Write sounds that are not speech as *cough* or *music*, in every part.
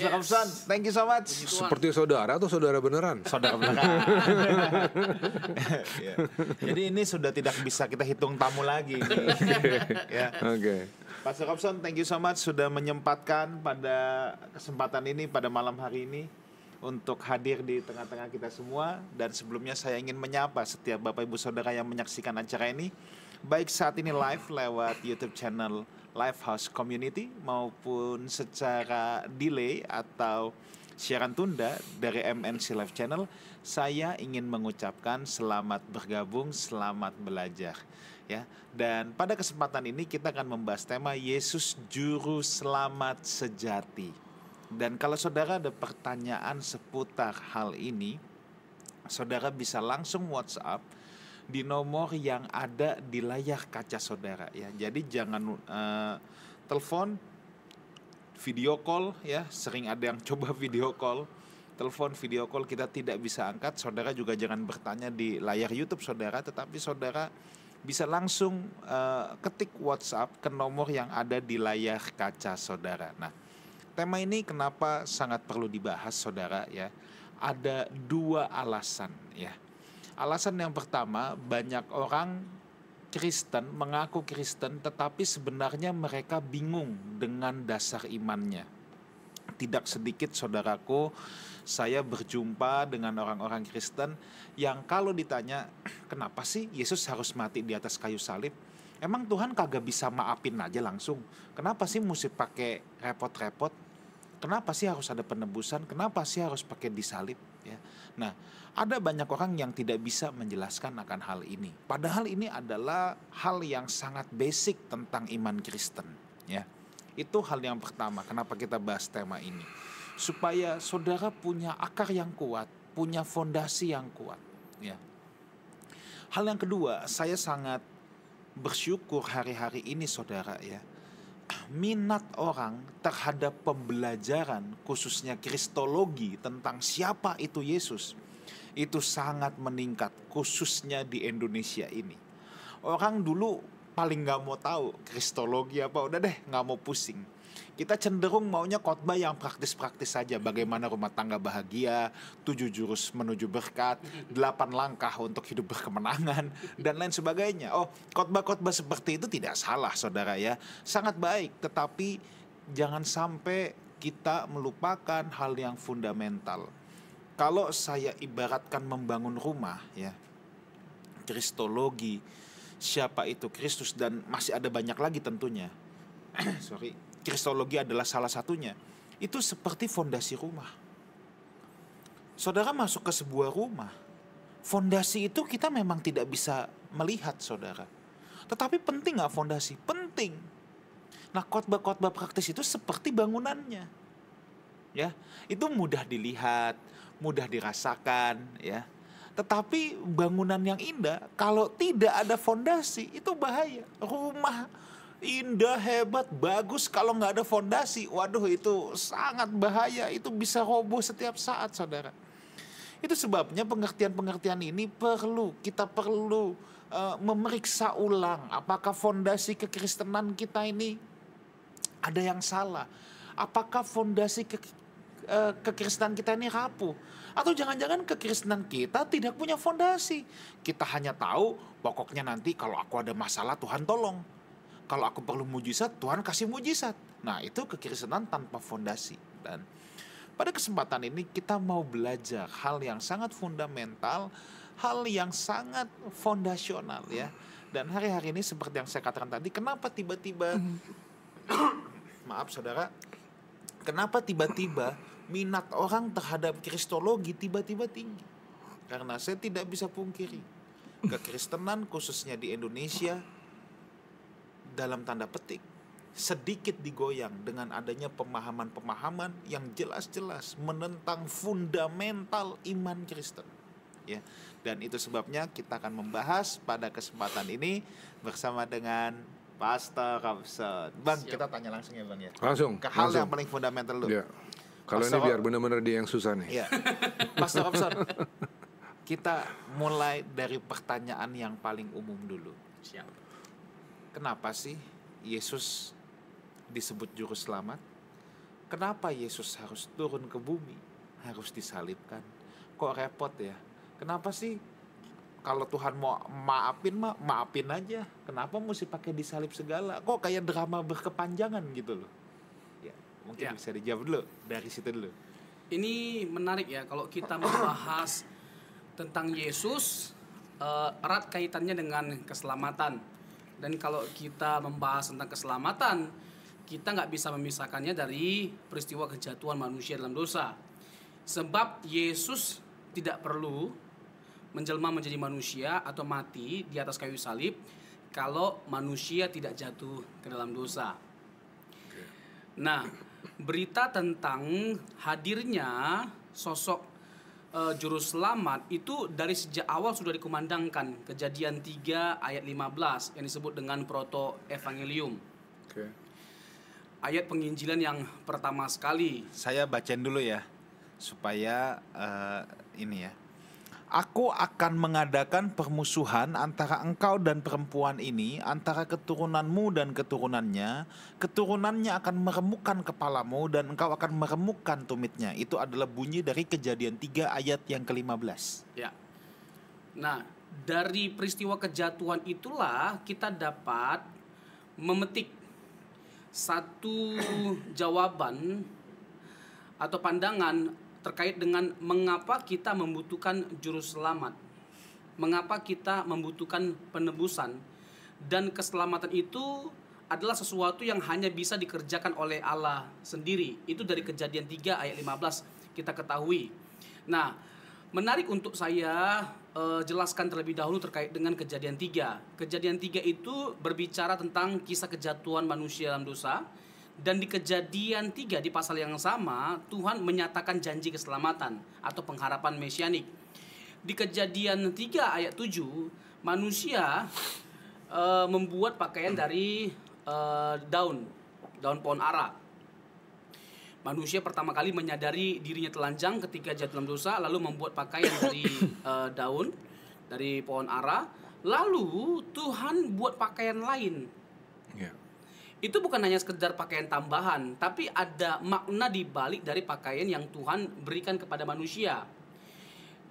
Yes. Robson, thank you so much. Seperti saudara atau saudara beneran? Saudara beneran. *laughs* Ya. Jadi ini sudah tidak bisa kita hitung tamu lagi. ya. Oke. Okay. Pastor Robson, thank you so much sudah menyempatkan pada kesempatan ini pada malam hari ini untuk hadir di tengah-tengah kita semua dan sebelumnya saya ingin menyapa setiap Bapak Ibu Saudara yang menyaksikan acara ini baik saat ini live lewat YouTube channel Lifehouse Community maupun secara delay atau siaran tunda dari MNC Live Channel, saya ingin mengucapkan selamat bergabung, selamat belajar. Ya, dan pada kesempatan ini kita akan membahas tema Yesus Juru Selamat Sejati. Dan kalau saudara ada pertanyaan seputar hal ini, saudara bisa langsung WhatsApp di nomor yang ada di layar kaca saudara ya. Jadi jangan uh, telepon, video call ya. Sering ada yang *laughs* coba video call, telepon, video call kita tidak bisa angkat. Saudara juga jangan bertanya di layar YouTube saudara, tetapi saudara bisa langsung uh, ketik WhatsApp ke nomor yang ada di layar kaca saudara. Nah, tema ini kenapa sangat perlu dibahas saudara ya? Ada dua alasan ya Alasan yang pertama, banyak orang Kristen mengaku Kristen, tetapi sebenarnya mereka bingung dengan dasar imannya. Tidak sedikit saudaraku, saya berjumpa dengan orang-orang Kristen yang kalau ditanya, kenapa sih Yesus harus mati di atas kayu salib? Emang Tuhan kagak bisa maafin aja langsung? Kenapa sih mesti pakai repot-repot? Kenapa sih harus ada penebusan? Kenapa sih harus pakai disalib? Ya. Nah, ada banyak orang yang tidak bisa menjelaskan akan hal ini. Padahal ini adalah hal yang sangat basic tentang iman Kristen, ya. Itu hal yang pertama kenapa kita bahas tema ini. Supaya saudara punya akar yang kuat, punya fondasi yang kuat, ya. Hal yang kedua, saya sangat bersyukur hari-hari ini saudara ya. Minat orang terhadap pembelajaran khususnya kristologi tentang siapa itu Yesus itu sangat meningkat khususnya di Indonesia ini. Orang dulu paling nggak mau tahu kristologi apa udah deh nggak mau pusing. Kita cenderung maunya khotbah yang praktis-praktis saja. Bagaimana rumah tangga bahagia, tujuh jurus menuju berkat, delapan langkah untuk hidup berkemenangan, dan lain sebagainya. Oh, khotbah-khotbah seperti itu tidak salah, saudara ya. Sangat baik, tetapi jangan sampai kita melupakan hal yang fundamental kalau saya ibaratkan membangun rumah ya kristologi siapa itu Kristus dan masih ada banyak lagi tentunya *clears throat* sorry kristologi adalah salah satunya. Itu seperti fondasi rumah. Saudara masuk ke sebuah rumah fondasi itu kita memang tidak bisa melihat saudara. Tetapi penting nggak fondasi? Penting. Nah khotbah-khotbah praktis itu seperti bangunannya. Ya itu mudah dilihat mudah dirasakan ya. Tetapi bangunan yang indah kalau tidak ada fondasi itu bahaya. Rumah indah, hebat, bagus kalau nggak ada fondasi, waduh itu sangat bahaya. Itu bisa roboh setiap saat, saudara. Itu sebabnya pengertian-pengertian ini perlu kita perlu uh, memeriksa ulang apakah fondasi kekristenan kita ini ada yang salah. Apakah fondasi ke, uh, kekristenan kita ini rapuh? Atau jangan-jangan kekristenan kita tidak punya fondasi. Kita hanya tahu pokoknya nanti kalau aku ada masalah Tuhan tolong. Kalau aku perlu mujizat, Tuhan kasih mujizat. Nah, itu kekristenan tanpa fondasi. Dan pada kesempatan ini kita mau belajar hal yang sangat fundamental, hal yang sangat fondasional ya. Dan hari-hari ini seperti yang saya katakan tadi, kenapa tiba-tiba maaf saudara, kenapa tiba-tiba minat orang terhadap kristologi tiba-tiba tinggi. Karena saya tidak bisa pungkiri, kekristenan khususnya di Indonesia dalam tanda petik sedikit digoyang dengan adanya pemahaman-pemahaman yang jelas-jelas menentang fundamental iman Kristen. Ya. Dan itu sebabnya kita akan membahas pada kesempatan ini bersama dengan Pastor Robson. Bang, Siap. kita tanya langsung ya, Bang ya. Langsung. Ke hal langsung. yang paling fundamental dulu. Ya. Kalau ini biar benar-benar dia yang susah nih. Iya. Mas Robson, kita mulai dari pertanyaan yang paling umum dulu. Siap. Kenapa sih Yesus disebut juru selamat? kenapa Yesus harus turun ke bumi, harus disalibkan? Kok repot ya? Kenapa sih kalau Tuhan mau maafin mah maafin aja. Kenapa mesti pakai disalib segala? Kok kayak drama berkepanjangan gitu loh. Ya, mungkin Ya. bisa dijawab dulu dari situ dulu. Ini menarik ya kalau kita membahas tentang Yesus eh, erat kaitannya dengan keselamatan. Dan kalau kita membahas tentang keselamatan, kita nggak bisa memisahkannya dari peristiwa kejatuhan manusia dalam dosa. Sebab Yesus tidak perlu menjelma menjadi manusia atau mati di atas kayu salib kalau manusia tidak jatuh ke dalam dosa. Nah, berita tentang hadirnya sosok eh, juru selamat itu dari sejak awal sudah dikumandangkan. Kejadian 3 ayat 15 yang disebut dengan proto evangelium. Oke. Ayat penginjilan yang pertama sekali. Saya bacain dulu ya supaya eh, ini ya. Aku akan mengadakan permusuhan antara engkau dan perempuan ini, antara keturunanmu dan keturunannya. Keturunannya akan meremukkan kepalamu dan engkau akan meremukkan tumitnya. Itu adalah bunyi dari kejadian 3 ayat yang ke-15. Ya. Nah, dari peristiwa kejatuhan itulah kita dapat memetik satu jawaban atau pandangan terkait dengan mengapa kita membutuhkan juru selamat. Mengapa kita membutuhkan penebusan dan keselamatan itu adalah sesuatu yang hanya bisa dikerjakan oleh Allah sendiri. Itu dari Kejadian 3 ayat 15 kita ketahui. Nah, menarik untuk saya eh, jelaskan terlebih dahulu terkait dengan Kejadian 3. Kejadian 3 itu berbicara tentang kisah kejatuhan manusia dalam dosa dan di kejadian 3 di pasal yang sama Tuhan menyatakan janji keselamatan atau pengharapan mesianik. Di kejadian 3 ayat 7 manusia eh, membuat pakaian dari eh, daun daun pohon ara. Manusia pertama kali menyadari dirinya telanjang ketika jatuh dalam dosa lalu membuat pakaian dari *coughs* eh, daun dari pohon ara. Lalu Tuhan buat pakaian lain. Itu bukan hanya sekedar pakaian tambahan, tapi ada makna di balik dari pakaian yang Tuhan berikan kepada manusia.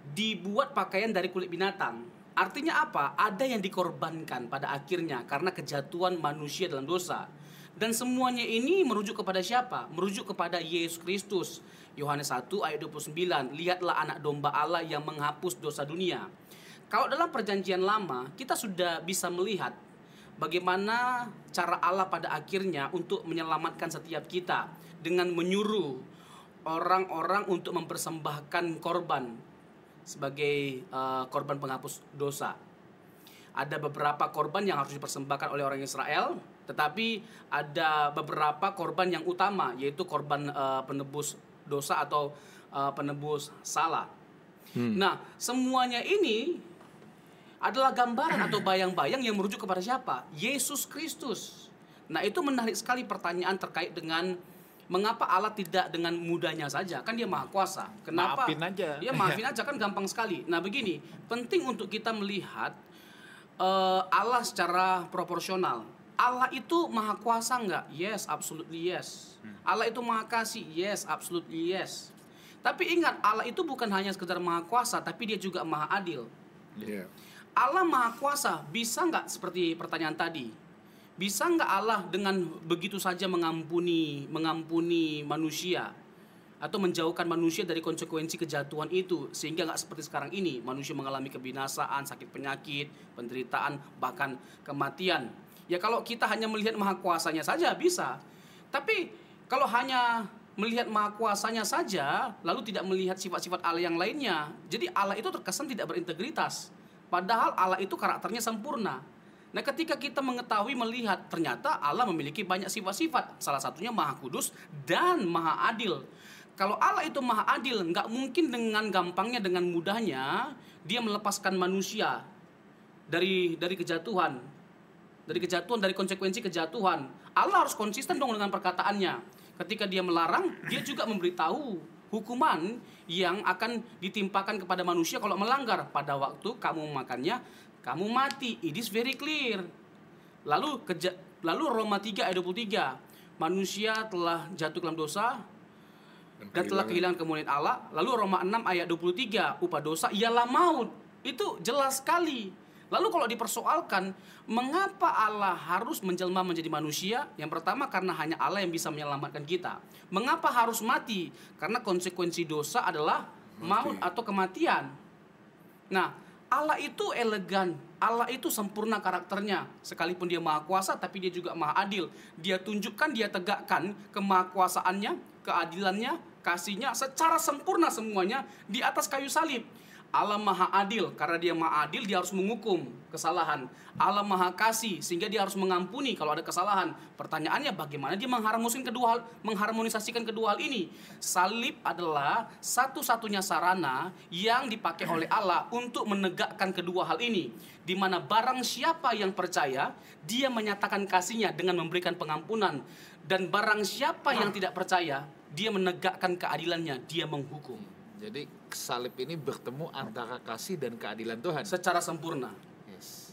Dibuat pakaian dari kulit binatang. Artinya apa? Ada yang dikorbankan pada akhirnya karena kejatuhan manusia dalam dosa. Dan semuanya ini merujuk kepada siapa? Merujuk kepada Yesus Kristus. Yohanes 1 ayat 29. Lihatlah anak domba Allah yang menghapus dosa dunia. Kalau dalam perjanjian lama, kita sudah bisa melihat bagaimana cara Allah pada akhirnya untuk menyelamatkan setiap kita dengan menyuruh orang-orang untuk mempersembahkan korban sebagai eh, korban penghapus dosa. Ada beberapa korban yang harus dipersembahkan oleh orang Israel, tetapi ada beberapa korban yang utama yaitu korban eh, penebus dosa atau eh, penebus salah. Nah, semuanya ini adalah gambaran atau bayang-bayang yang merujuk kepada siapa? Yesus Kristus. Nah, itu menarik sekali pertanyaan terkait dengan mengapa Allah tidak dengan mudahnya saja? Kan dia Maha Kuasa. Kenapa? Maafin aja. Ya, maafin aja kan gampang sekali. Nah, begini, penting untuk kita melihat eh, Allah secara proporsional. Allah itu Maha Kuasa enggak? Yes, absolutely yes. Allah itu Maha Kasih? Yes, absolutely yes. Tapi ingat, Allah itu bukan hanya sekedar Maha Kuasa, tapi dia juga Maha Adil. Ya. Allah Maha Kuasa bisa nggak seperti pertanyaan tadi? Bisa nggak Allah dengan begitu saja mengampuni mengampuni manusia atau menjauhkan manusia dari konsekuensi kejatuhan itu sehingga nggak seperti sekarang ini manusia mengalami kebinasaan, sakit penyakit, penderitaan bahkan kematian. Ya kalau kita hanya melihat Maha Kuasanya saja bisa. Tapi kalau hanya melihat Maha Kuasanya saja lalu tidak melihat sifat-sifat Allah yang lainnya, jadi Allah itu terkesan tidak berintegritas. Padahal Allah itu karakternya sempurna. Nah, ketika kita mengetahui melihat ternyata Allah memiliki banyak sifat-sifat, salah satunya Maha Kudus dan Maha Adil. Kalau Allah itu Maha Adil, nggak mungkin dengan gampangnya, dengan mudahnya dia melepaskan manusia dari dari kejatuhan, dari kejatuhan, dari konsekuensi kejatuhan. Allah harus konsisten dong dengan perkataannya. Ketika dia melarang, dia juga memberitahu hukuman yang akan ditimpakan kepada manusia kalau melanggar. Pada waktu kamu memakannya, kamu mati. It is very clear. Lalu keja- lalu Roma 3 ayat 23. manusia telah jatuh dalam dosa dan telah kehilangan kemuliaan Allah. Lalu Roma 6 ayat 23, upah dosa ialah maut. Itu jelas sekali. Lalu kalau dipersoalkan, mengapa Allah harus menjelma menjadi manusia? Yang pertama karena hanya Allah yang bisa menyelamatkan kita. Mengapa harus mati? Karena konsekuensi dosa adalah maut atau kematian. Nah, Allah itu elegan, Allah itu sempurna karakternya. Sekalipun dia maha kuasa, tapi dia juga maha adil. Dia tunjukkan, dia tegakkan kemahakuasaannya, keadilannya, kasihnya secara sempurna semuanya di atas kayu salib. Allah maha adil, karena dia maha adil dia harus menghukum kesalahan. Allah maha kasih, sehingga dia harus mengampuni kalau ada kesalahan. Pertanyaannya bagaimana dia mengharmonisasikan kedua hal, mengharmonisasikan kedua hal ini? Salib adalah satu-satunya sarana yang dipakai oleh Allah untuk menegakkan kedua hal ini. Di mana barang siapa yang percaya, dia menyatakan kasihnya dengan memberikan pengampunan. Dan barang siapa yang tidak percaya, dia menegakkan keadilannya, dia menghukum. Jadi salib ini bertemu antara kasih dan keadilan Tuhan. Secara sempurna. Yes.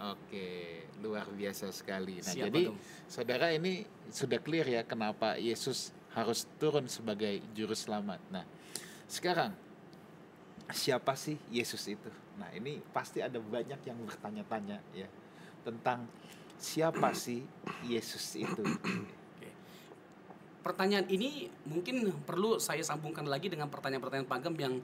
Oke, luar biasa sekali. Nah, Siapa jadi dong? saudara ini sudah clear ya kenapa Yesus harus turun sebagai juru selamat. Nah, sekarang siapa sih Yesus itu? Nah, ini pasti ada banyak yang bertanya-tanya ya tentang siapa sih Yesus itu. Pertanyaan ini mungkin perlu saya sambungkan lagi dengan pertanyaan-pertanyaan pagam yang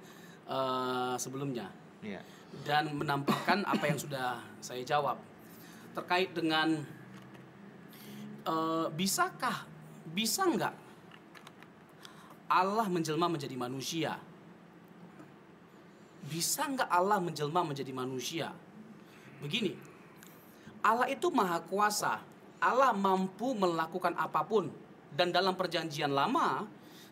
eh, sebelumnya Ya. dan menampakkan apa yang sudah saya jawab terkait dengan eh, bisakah bisa nggak Allah menjelma menjadi manusia? Bisa nggak Allah menjelma menjadi manusia? Begini, Allah itu maha kuasa. Allah mampu melakukan apa pun. Dan dalam perjanjian lama,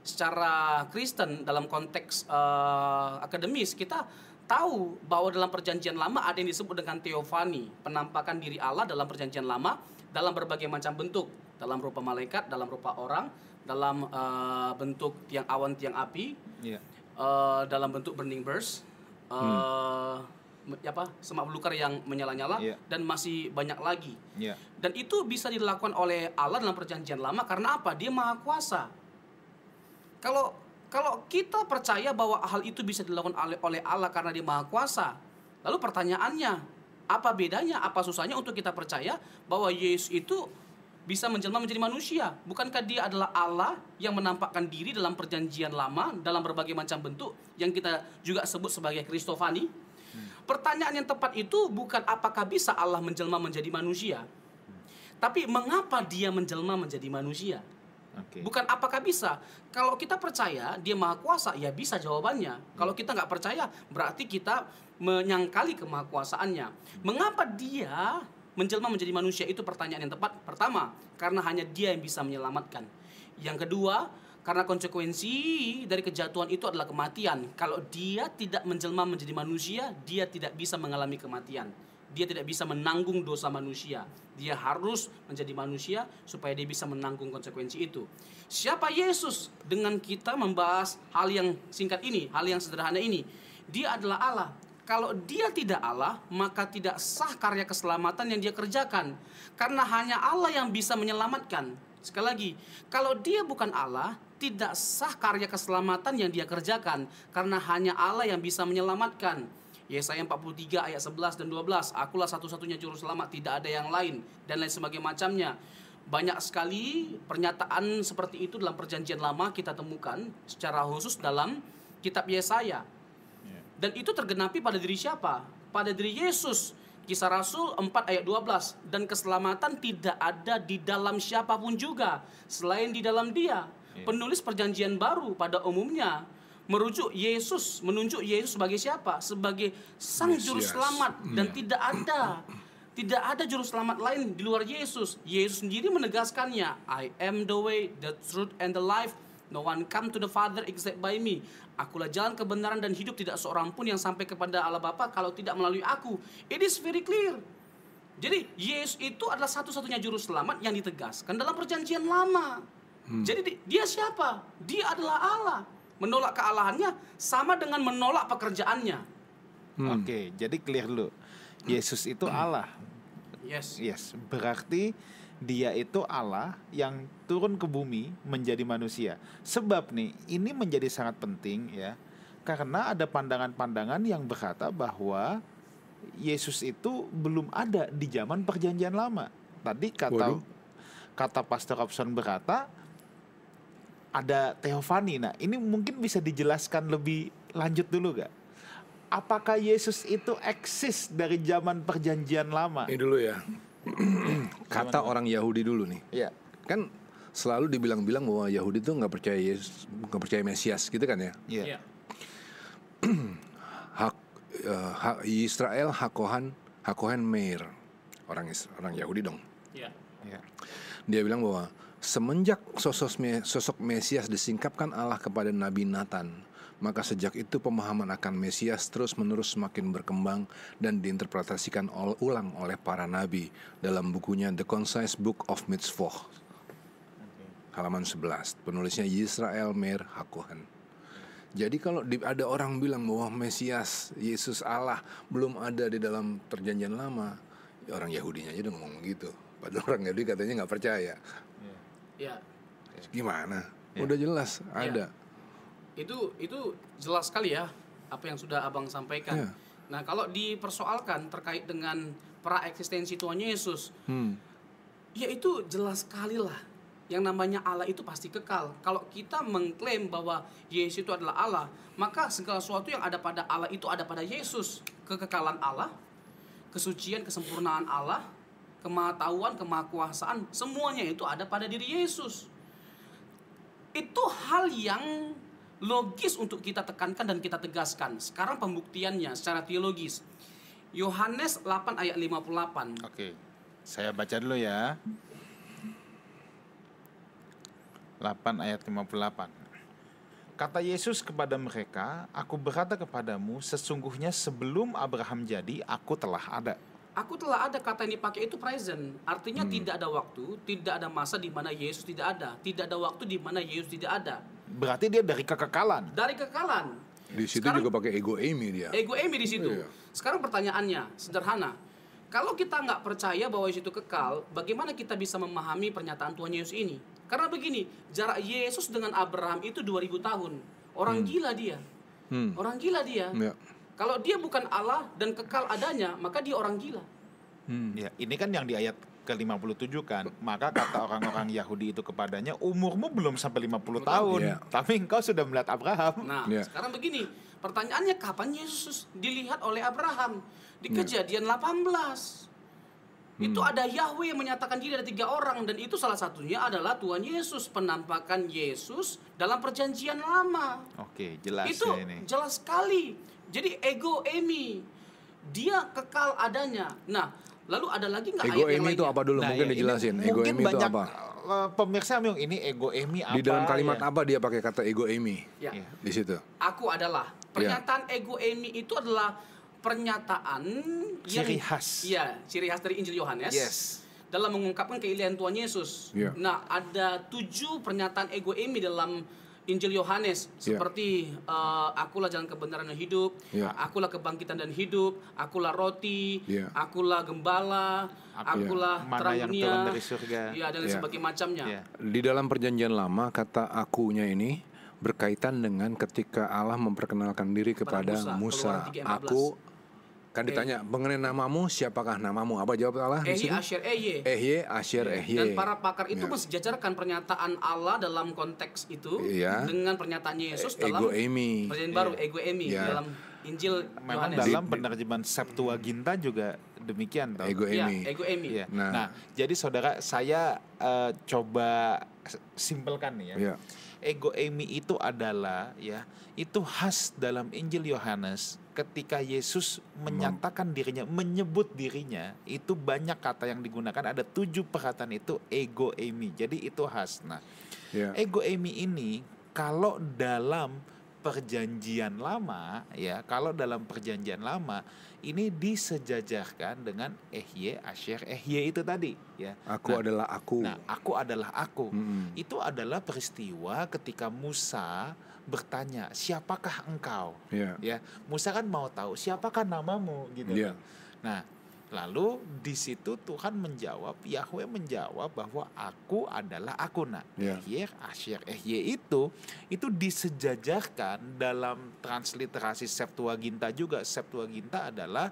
secara Kristen dalam konteks eh, akademis kita tahu bahwa dalam perjanjian lama ada yang disebut dengan teofani, penampakan diri Allah dalam perjanjian lama dalam berbagai macam bentuk, dalam rupa malaikat, dalam rupa orang, dalam eh, bentuk tiang awan, tiang api, Ya. eh, dalam bentuk burning burst, eh, me- apa semak belukar yang menyala-nyala Iya. dan masih banyak lagi. Ya. Dan itu bisa dilakukan oleh Allah dalam perjanjian lama karena apa? Dia maha kuasa. Kalau kalau kita percaya bahwa hal itu bisa dilakukan oleh, oleh Allah karena dia maha kuasa, lalu pertanyaannya, apa bedanya, apa susahnya untuk kita percaya bahwa Yesus itu bisa menjelma menjadi manusia? Bukankah dia adalah Allah yang menampakkan diri dalam perjanjian lama dalam berbagai macam bentuk yang kita juga sebut sebagai Kristofani? Pertanyaan yang tepat itu bukan apakah bisa Allah menjelma menjadi manusia, tapi mengapa dia menjelma menjadi manusia? Oke. Bukan apakah bisa. Kalau kita percaya dia maha kuasa, ya bisa jawabannya. Kalau kita nggak percaya, berarti kita menyangkali kemahakuasaannya. Mengapa dia menjelma menjadi manusia itu pertanyaan yang tepat. Pertama, karena hanya dia yang bisa menyelamatkan. Yang kedua, karena konsekuensi dari kejatuhan itu adalah kematian. Kalau dia tidak menjelma menjadi manusia, dia tidak bisa mengalami kematian. Dia tidak bisa menanggung dosa manusia. Dia harus menjadi manusia supaya dia bisa menanggung konsekuensi itu. Siapa Yesus? Dengan kita membahas hal yang singkat ini, hal yang sederhana ini. Dia adalah Allah. Kalau dia tidak Allah, maka tidak sah karya keselamatan yang dia kerjakan. Karena hanya Allah yang bisa menyelamatkan. Sekali lagi, kalau dia bukan Allah, tidak sah karya keselamatan yang dia kerjakan. Karena hanya Allah yang bisa menyelamatkan. Yesaya 43 ayat 11 dan 12 Akulah satu-satunya juru selamat Tidak ada yang lain Dan lain sebagainya macamnya Banyak sekali pernyataan seperti itu Dalam perjanjian lama kita temukan Secara khusus dalam kitab Yesaya Dan itu tergenapi pada diri siapa? Pada diri Yesus Kisah Rasul 4 ayat 12 Dan keselamatan tidak ada di dalam siapa pun juga Selain di dalam dia Penulis perjanjian baru pada umumnya merujuk Yesus, menunjuk Yesus sebagai siapa? Sebagai sang juru Mesias. selamat dan Iya. tidak ada tidak ada juru selamat lain di luar Yesus. Yesus sendiri menegaskannya, I am the way, the truth and the life. No one come to the Father except by me. Akulah jalan kebenaran dan hidup tidak seorang pun yang sampai kepada Allah Bapa kalau tidak melalui aku. It is very clear. Jadi Yesus itu adalah satu-satunya juru selamat yang ditegaskan dalam perjanjian lama. Jadi di- dia siapa? Dia adalah Allah. Menolak kealahannya sama dengan menolak pekerjaannya. Oke, jadi clear dulu. Yesus itu Allah. Yes. Yes, berarti Dia itu Allah yang turun ke bumi menjadi manusia. Sebab nih, ini menjadi sangat penting ya. Karena ada pandangan-pandangan yang berkata bahwa Yesus itu belum ada di zaman perjanjian lama. Tadi kata Waduh. kata Pastor Robson berkata ada teofani. Nah, ini mungkin bisa dijelaskan lebih lanjut dulu gak? Apakah Yesus itu eksis dari zaman perjanjian lama? Ini dulu ya. *clears throat* Kata orang Yahudi dulu nih. Iya. Kan selalu dibilang-bilang bahwa Yahudi tuh nggak percaya Yesus, nggak percaya Mesias gitu kan ya. Iya. Iya. *clears throat* Hak eh, hak Israel Hakohan Hakohen Meir orang Is- orang Yahudi dong. Iya. Iya. Dia bilang bahwa semenjak sosok sosok Mesias disingkapkan Allah kepada Nabi Nathan, maka sejak itu pemahaman akan Mesias terus-menerus semakin berkembang dan diinterpretasikan ol- ulang oleh para nabi dalam bukunya The Concise Book of Mitzvot halaman 11 penulisnya Yisrael Meir Hakohen. Jadi kalau di- ada orang bilang bahwa Mesias Yesus Allah belum ada di dalam perjanjian lama ya orang Yahudinya aja udah ngomong gitu. Padahal orang Yahudi katanya nggak percaya. Iya. gimana? Ya. udah jelas ada Itu itu jelas sekali ya apa yang sudah Abang sampaikan. Iya. Nah, kalau dipersoalkan terkait dengan pra eksistensi Tuhan Yesus, Hmm. ya itu jelas sekali lah. Yang namanya Allah itu pasti kekal. Kalau kita mengklaim bahwa Yesus itu adalah Allah, maka segala sesuatu yang ada pada Allah itu ada pada Yesus. Kekekalan Allah, kesucian, kesempurnaan Allah, kemahatauan, kemahakuasaan, semuanya itu ada pada diri Yesus. Itu hal yang logis untuk kita tekankan dan kita tegaskan. Sekarang pembuktiannya secara teologis. Yohanes 8 ayat 58. Oke. Saya baca dulu ya. 8 ayat 58. Kata Yesus kepada mereka, "Aku berkata kepadamu, sesungguhnya sebelum Abraham jadi, aku telah ada." Aku telah ada kata yang dipakai itu present. Artinya tidak ada waktu, tidak ada masa di mana Yesus tidak ada. Tidak ada waktu di mana Yesus tidak ada. Berarti dia dari kekekalan. Dari kekalan. di situ Sekarang- juga pakai ego Amy dia Ego Emi di situ. Iya. Sekarang pertanyaannya sederhana. Kalau kita nggak percaya bahwa Yesus itu kekal, bagaimana kita bisa memahami pernyataan Tuhan Yesus ini? Karena begini, jarak Yesus dengan Abraham itu 2000 tahun. Orang gila dia. Hmm. Orang gila dia. ya Kalau dia bukan Allah dan kekal adanya, maka dia orang gila. Hmm. Ya, ini kan yang di ayat ke-57 kan. Maka kata orang-orang Yahudi itu kepadanya, "Umurmu belum sampai 50 tahun, Iya. tapi engkau sudah melihat Abraham." Nah, Ya. sekarang begini, pertanyaannya kapan Yesus dilihat oleh Abraham? Di Ya. kejadian 18. Itu Hmm. ada Yahweh yang menyatakan diri ada tiga orang dan itu salah satunya adalah Tuhan Yesus, penampakan Yesus dalam perjanjian lama. Oke, jelas itu ya ini. jelas sekali. Jadi ego Emi dia kekal adanya. Nah, lalu ada lagi nggak ego ayat yang Amy itu apa dulu Nah, mungkin ya, ini dijelasin ego mungkin Amy itu banyak, apa eh, pemirsa bingung ini ego Emi apa? di dalam kalimat ya? apa dia pakai kata ego Amy Ya. Iya. di situ Aku adalah. Pernyataan ego Emi itu adalah pernyataan yang Ciri khas. Iya, ciri khas dari Injil Yohanes. Yes. Dalam mengungkapkan keilihan Tuhan Yesus. Iya. Nah, ada tujuh pernyataan ego Emi dalam Injil Yohanes Iya. seperti eh, akulah jalan kebenaran dan hidup, Iya. akulah kebangkitan dan hidup, akulah roti, Iya. akulah gembala, Aku- akulah Mana terang dunia, dari surga. Iya, dan Iya. sebagainya macamnya. Iya. di dalam perjanjian lama kata akunya ini berkaitan dengan ketika Allah memperkenalkan diri Kepada kepada Musa, Musa, Keluaran 3:14. aku kan ditanya mengenai namamu siapakah namamu apa jawab Allah situ? Asher Eye. Ehye Asher Ehye Dan para pakar itu Ya. mensejajarkan pernyataan Allah dalam konteks itu Iya. dengan pernyataan Yesus E- dalam ego Amy perjanjian baru ego Emi Iya. dalam Injil Memang Yohanes. dalam penerjemahan Septuaginta juga demikian toh. ego Iya, Amy ego Emi. Iya. Nah. Nah, jadi saudara saya eh, coba simpelkan nih ya. Iya. Ego Emi itu adalah ya, itu khas dalam Injil Yohanes ketika Yesus menyatakan dirinya, menyebut dirinya, itu banyak kata yang digunakan, ada tujuh perkataan itu ego Emi. Jadi itu khas. Nah, Iya. ego Emi ini kalau dalam perjanjian lama ya, kalau dalam perjanjian lama ini disejajarkan dengan ehye, asher, ehye itu tadi ya. aku Nah, adalah aku Nah, aku adalah aku. Mm-mm. Itu adalah peristiwa ketika Musa bertanya, "Siapakah engkau?" Iya. Ya, Musa kan mau tahu siapakah namamu gitu. Iya. Nah, Lalu di situ Tuhan menjawab, Yahweh menjawab bahwa aku adalah aku nak. Ya. Ehyeh, Asyir, Ehye itu itu disejajarkan dalam transliterasi Septuaginta juga. Septuaginta adalah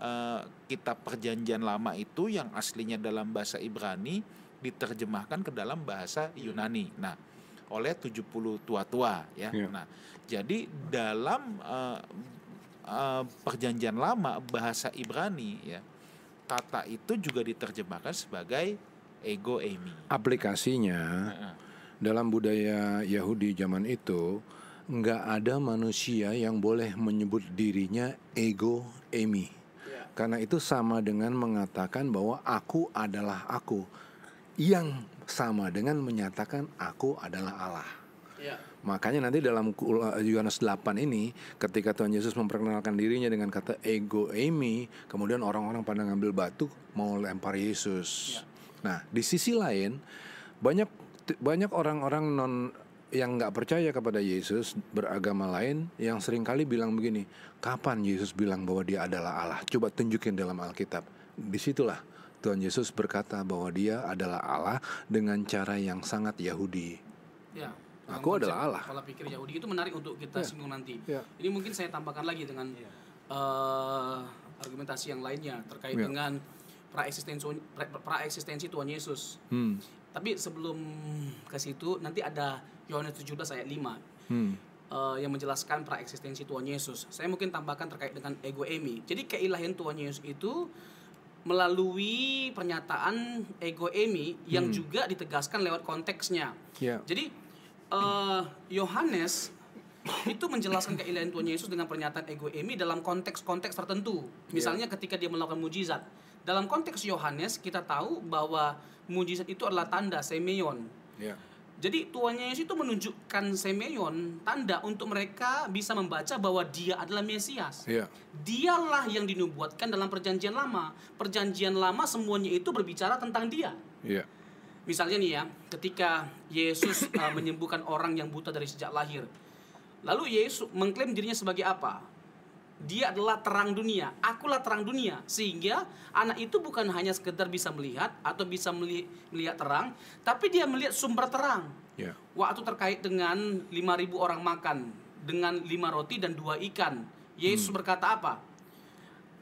eh, kitab perjanjian lama itu yang aslinya dalam bahasa Ibrani diterjemahkan ke dalam bahasa Yunani. Nah, oleh 70 tua-tua ya. Ya. Nah, jadi dalam eh, eh, perjanjian lama bahasa Ibrani ya kata itu juga diterjemahkan sebagai ego emi. Aplikasinya Heeh. dalam budaya Yahudi zaman itu nggak ada manusia yang boleh menyebut dirinya ego emi. Ya. Karena itu sama dengan mengatakan bahwa aku adalah aku. Yang sama dengan menyatakan aku adalah Allah. Ya. Makanya nanti dalam kul- Yohanes 8 ini ketika Tuhan Yesus memperkenalkan dirinya dengan kata ego eimi, kemudian orang-orang pada ngambil batu mau lempar Yesus. Ya. Nah, di sisi lain banyak banyak orang-orang non yang nggak percaya kepada Yesus beragama lain yang sering kali bilang begini, kapan Yesus bilang bahwa dia adalah Allah? Coba tunjukin dalam Alkitab. Di situlah Tuhan Yesus berkata bahwa dia adalah Allah dengan cara yang sangat Yahudi. Ya. Aku adalah Allah. Pola pikir Yahudi itu menarik untuk kita Ya. singgung nanti. Ya. Ini mungkin saya tambahkan lagi dengan eh, argumentasi yang lainnya terkait Ya. dengan praeksistensi pra, praeksistensi Tuhan Yesus. Hmm. Tapi sebelum ke situ nanti ada Yohanes 17 ayat 5 Hmm. eh, yang menjelaskan praeksistensi Tuhan Yesus. Saya mungkin tambahkan terkait dengan ego emi. Jadi keilahian Tuhan Yesus itu melalui pernyataan ego emi yang juga ditegaskan lewat konteksnya. Ya. Jadi eh, Yohanes itu menjelaskan keilahian Tuhan Yesus dengan pernyataan ego emi dalam konteks-konteks tertentu. Misalnya ketika dia melakukan mujizat. Dalam konteks Yohanes kita tahu bahwa mujizat itu adalah tanda semeion. Ya. Jadi Tuhan Yesus itu menunjukkan semeion tanda untuk mereka bisa membaca bahwa dia adalah Mesias. Ya. Dialah yang dinubuatkan dalam perjanjian lama. Perjanjian lama semuanya itu berbicara tentang dia. Ya. Misalnya nih ya, ketika Yesus uh, menyembuhkan orang yang buta dari sejak lahir. Lalu Yesus mengklaim dirinya sebagai apa? Dia adalah terang dunia. Akulah terang dunia. Sehingga anak itu bukan hanya sekedar bisa melihat atau bisa meli- melihat terang, tapi dia melihat sumber terang. Ya. Waktu terkait dengan 5000 orang makan dengan lima roti dan dua ikan. Yesus berkata apa?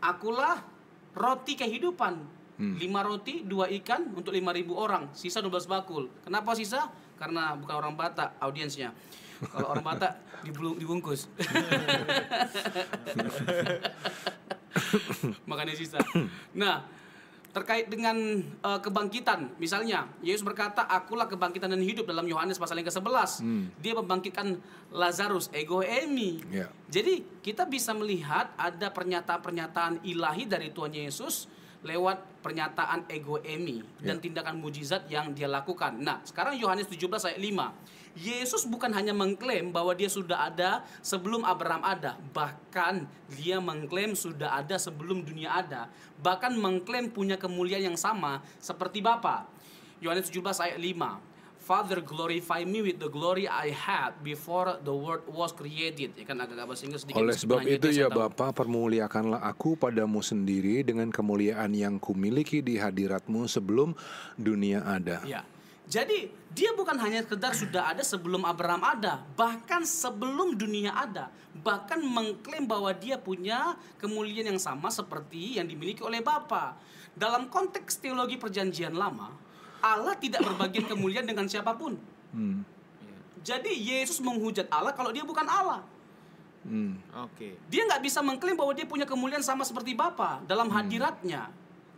Akulah roti kehidupan. Lima roti, dua ikan untuk 5000 orang. Sisa 12 bakul. Kenapa sisa? Karena bukan orang Batak audiensnya. Kalau orang Batak dibungkus. *laughs* Makanya sisa. Nah, terkait dengan eh, kebangkitan, misalnya Yesus berkata, "Akulah kebangkitan dan hidup" dalam Yohanes pasal yang ke-11. Dia membangkitkan Lazarus, ego emi. Ya. Jadi, kita bisa melihat ada pernyataan-pernyataan ilahi dari Tuhan Yesus lewat pernyataan ego emi dan tindakan mujizat yang dia lakukan. Nah, sekarang Yohanes 17 ayat 5. Yesus bukan hanya mengklaim bahwa dia sudah ada sebelum Abraham ada, bahkan dia mengklaim sudah ada sebelum dunia ada, bahkan mengklaim punya kemuliaan yang sama seperti Bapa. Yohanes 17 ayat 5. Father glorify me with the glory I had before the world was created. Ya kan agak-agak bahasa Inggris sedikit. Oleh sebab itu ya tahu. Bapa permuliakanlah aku padamu sendiri dengan kemuliaan yang kumiliki di hadiratmu sebelum dunia ada. Ya. Jadi dia bukan hanya sekedar sudah ada sebelum Abraham ada, bahkan sebelum dunia ada, bahkan mengklaim bahwa dia punya kemuliaan yang sama seperti yang dimiliki oleh Bapa. Dalam konteks teologi perjanjian lama, Allah tidak berbagian kemuliaan dengan siapa pun. Hmm. Jadi Yesus menghujat Allah kalau dia bukan Allah. Hmm. Oke. Dia nggak bisa mengklaim bahwa dia punya kemuliaan sama seperti Bapa dalam hadiratnya.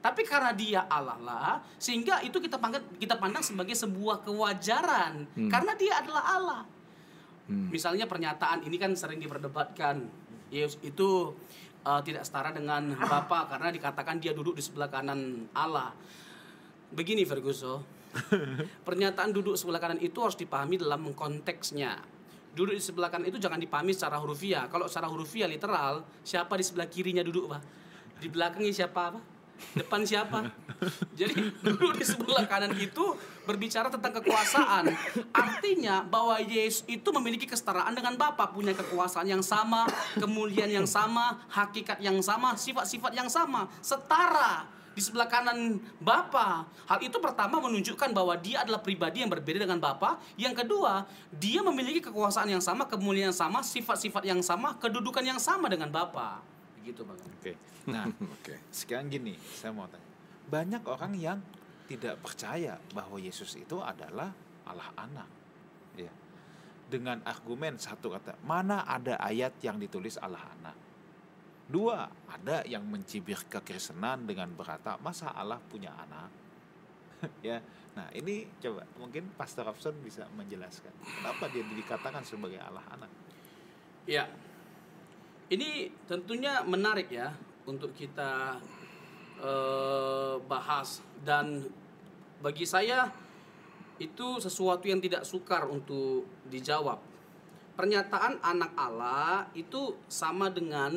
Tapi karena dia Allah lah, sehingga itu kita pandang kita pandang sebagai sebuah kewajaran karena dia adalah Allah. Misalnya pernyataan ini kan sering diperdebatkan. Yesus itu uh, tidak setara dengan *laughs* Bapa karena dikatakan dia duduk di sebelah kanan Allah. Begini Ferguson, *laughs* pernyataan duduk sebelah kanan itu harus dipahami dalam konteksnya. Duduk di sebelah kanan itu jangan dipahami secara hurufiah. Kalau secara hurufiah literal, siapa di sebelah kirinya duduk, Pak? Di belakangnya siapa, Pak? Depan siapa? *laughs* Jadi duduk di sebelah kanan itu berbicara tentang kekuasaan. Artinya bahwa Yesus itu memiliki kesetaraan dengan Bapa, punya kekuasaan yang sama, kemuliaan yang sama, hakikat yang sama, sifat-sifat yang sama, setara di sebelah kanan Bapa. Hal itu pertama menunjukkan bahwa dia adalah pribadi yang berbeda dengan Bapa. Yang kedua, dia memiliki kekuasaan yang sama, kemuliaan yang sama, sifat-sifat yang sama, kedudukan yang sama dengan Bapa. Begitu, Bang. Oke. Nah, *laughs* Oke. sekarang gini, saya mau tanya. Banyak orang yang tidak percaya bahwa Yesus itu adalah Allah anak. Ya. Dengan argumen satu kata, mana ada ayat yang ditulis Allah anak? Dua, ada yang mencibir kekristenan dengan berkata, masa Allah punya anak? *laughs* ya. Nah, ini coba mungkin Pastor Robson bisa menjelaskan kenapa dia dikatakan sebagai Allah anak. Ya. Ini tentunya menarik ya untuk kita eh, bahas dan bagi saya itu sesuatu yang tidak sukar untuk dijawab. Pernyataan anak Allah itu sama dengan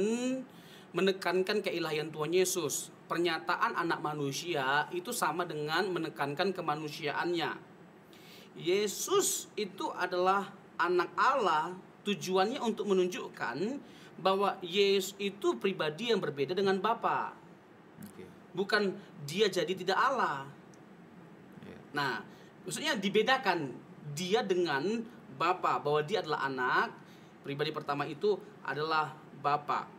menekankan keilahian Tuhan Yesus. Pernyataan anak manusia itu sama dengan menekankan kemanusiaannya. Yesus itu adalah anak Allah tujuannya untuk menunjukkan bahwa Yesus itu pribadi yang berbeda dengan Bapa. Bukan dia jadi tidak Allah. Ya. Nah, maksudnya dibedakan dia dengan Bapa bahwa dia adalah anak, pribadi pertama itu adalah Bapa.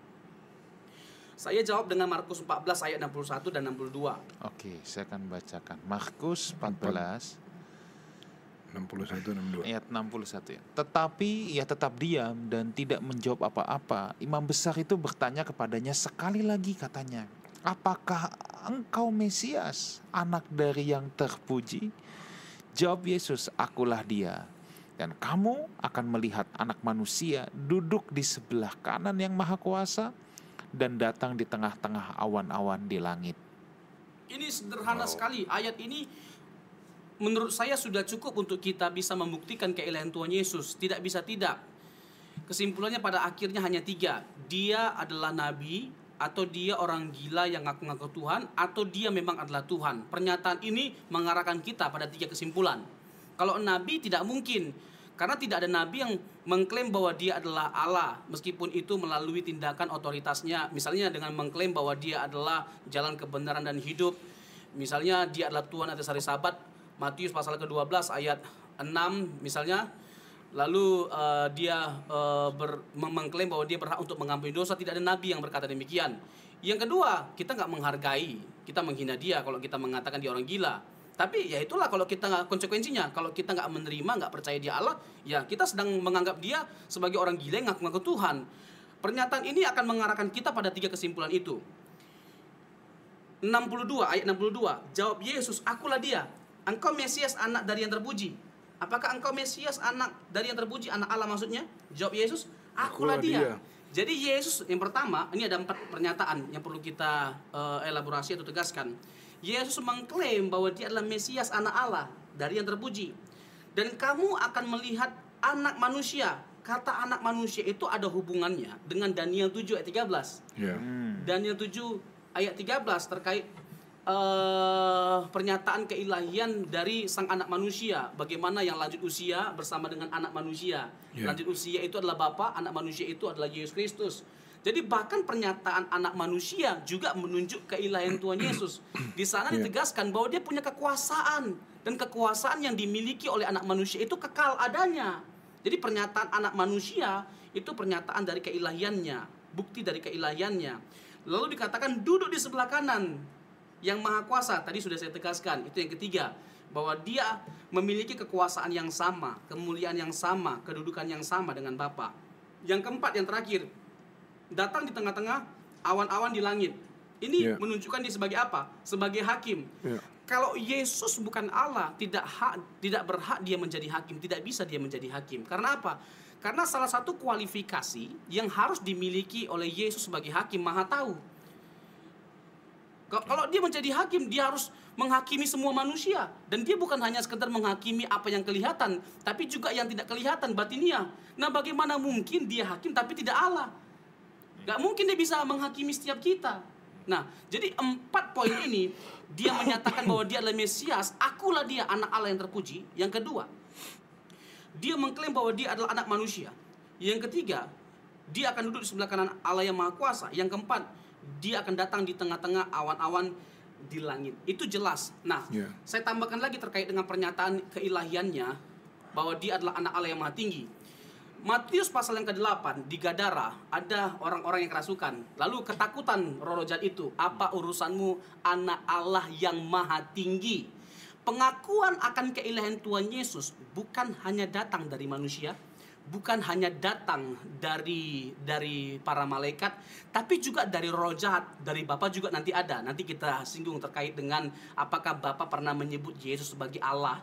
Saya jawab dengan Markus 14 ayat 61 dan 62. Oke, saya akan bacakan. Markus 14 61 62. ayat 61 ya. Tetapi ia tetap diam dan tidak menjawab apa-apa. Imam besar itu bertanya kepadanya sekali lagi katanya, "Apakah engkau Mesias, anak dari yang terpuji?" Jawab Yesus, "Akulah dia." Dan kamu akan melihat anak manusia duduk di sebelah kanan yang maha kuasa dan datang di tengah-tengah awan-awan di langit. Ini sederhana sekali. Ayat ini menurut saya sudah cukup untuk kita bisa membuktikan keilahian Tuhan Yesus. Tidak bisa tidak. Kesimpulannya pada akhirnya hanya tiga. Dia adalah nabi, atau dia orang gila yang ngaku-ngaku Tuhan, atau dia memang adalah Tuhan. Pernyataan ini mengarahkan kita pada tiga kesimpulan. Kalau nabi tidak mungkin, karena tidak ada nabi yang mengklaim bahwa dia adalah Allah, meskipun itu melalui tindakan otoritasnya. Misalnya dengan mengklaim bahwa dia adalah jalan kebenaran dan hidup. Misalnya dia adalah Tuhan atas hari Sabat, Matius pasal ke-12 ayat 6 misalnya. Lalu eh, dia eh, ber- mengklaim bahwa dia berhak untuk mengampuni dosa. Tidak ada nabi yang berkata demikian. Yang kedua, kita nggak menghargai, kita menghina dia kalau kita mengatakan dia orang gila. Tapi ya itulah kalau kita nggak konsekuensinya. Kalau kita nggak menerima, nggak percaya dia Allah, ya kita sedang menganggap dia sebagai orang gila yang ngaku-ngaku Tuhan. Pernyataan ini akan mengarahkan kita pada tiga kesimpulan itu. 62 ayat 62 jawab Yesus akulah dia engkau Mesias anak dari yang terpuji. Apakah engkau Mesias anak dari yang terpuji? Anak Allah maksudnya? Jawab Yesus akulah, Akulah dia. dia. jadi Yesus yang pertama ini ada empat pernyataan yang perlu kita eh, elaborasi atau tegaskan. Yesus mengklaim bahwa dia adalah Mesias anak Allah dari yang terpuji. Dan kamu akan melihat anak manusia. Kata anak manusia itu ada hubungannya dengan Daniel 7 ayat 13 Ya. Daniel 7 ayat 13 terkait eh, pernyataan keilahian dari sang anak manusia. Bagaimana yang lanjut usia bersama dengan anak manusia. Ya. Lanjut usia itu adalah Bapa, anak manusia itu adalah Yesus Kristus. Jadi bahkan pernyataan anak manusia juga menunjuk keilahian Tuhan Yesus. Di sana Ya. ditegaskan bahwa dia punya kekuasaan dan kekuasaan yang dimiliki oleh anak manusia itu kekal adanya. Jadi pernyataan anak manusia itu pernyataan dari keilahiannya, bukti dari keilahiannya. Lalu dikatakan duduk di sebelah kanan yang maha kuasa. Tadi sudah saya tegaskan, itu yang ketiga. Bahwa dia memiliki kekuasaan yang sama, kemuliaan yang sama, kedudukan yang sama dengan Bapa. Yang keempat, yang terakhir, datang di tengah-tengah awan-awan di langit. Ini Ya. menunjukkan dia sebagai apa? Sebagai hakim. Ya. Kalau Yesus bukan Allah, tidak hak, tidak berhak dia menjadi hakim, tidak bisa dia menjadi hakim. Karena apa? Karena salah satu kualifikasi yang harus dimiliki oleh Yesus sebagai hakim maha tahu. Ka- Kalau dia menjadi hakim, dia harus menghakimi semua manusia dan dia bukan hanya sekedar menghakimi apa yang kelihatan, tapi juga yang tidak kelihatan batinia. Nah, bagaimana mungkin dia hakim tapi tidak Allah? Gak mungkin dia bisa menghakimi setiap kita. Nah, jadi empat poin ini dia menyatakan bahwa dia adalah Mesias, akulah dia anak Allah yang terpuji. Yang kedua, dia mengklaim bahwa dia adalah anak manusia. Yang ketiga, dia akan duduk di sebelah kanan Allah yang Maha Kuasa. Yang keempat, dia akan datang di tengah-tengah awan-awan di langit. Itu jelas. Nah, Ya. saya tambahkan lagi terkait dengan pernyataan keilahiannya bahwa dia adalah anak Allah yang Maha Tinggi. Matius pasal yang ke-8 di Gadara ada orang-orang yang kerasukan. Lalu ketakutan jahat itu, apa urusanmu anak Allah yang maha tinggi? Pengakuan akan keilahian Tuhan Yesus bukan hanya datang dari manusia, bukan hanya datang dari dari para malaikat, tapi juga dari roh jahat, dari Bapa juga nanti ada. Nanti kita singgung terkait dengan apakah Bapa pernah menyebut Yesus sebagai Allah.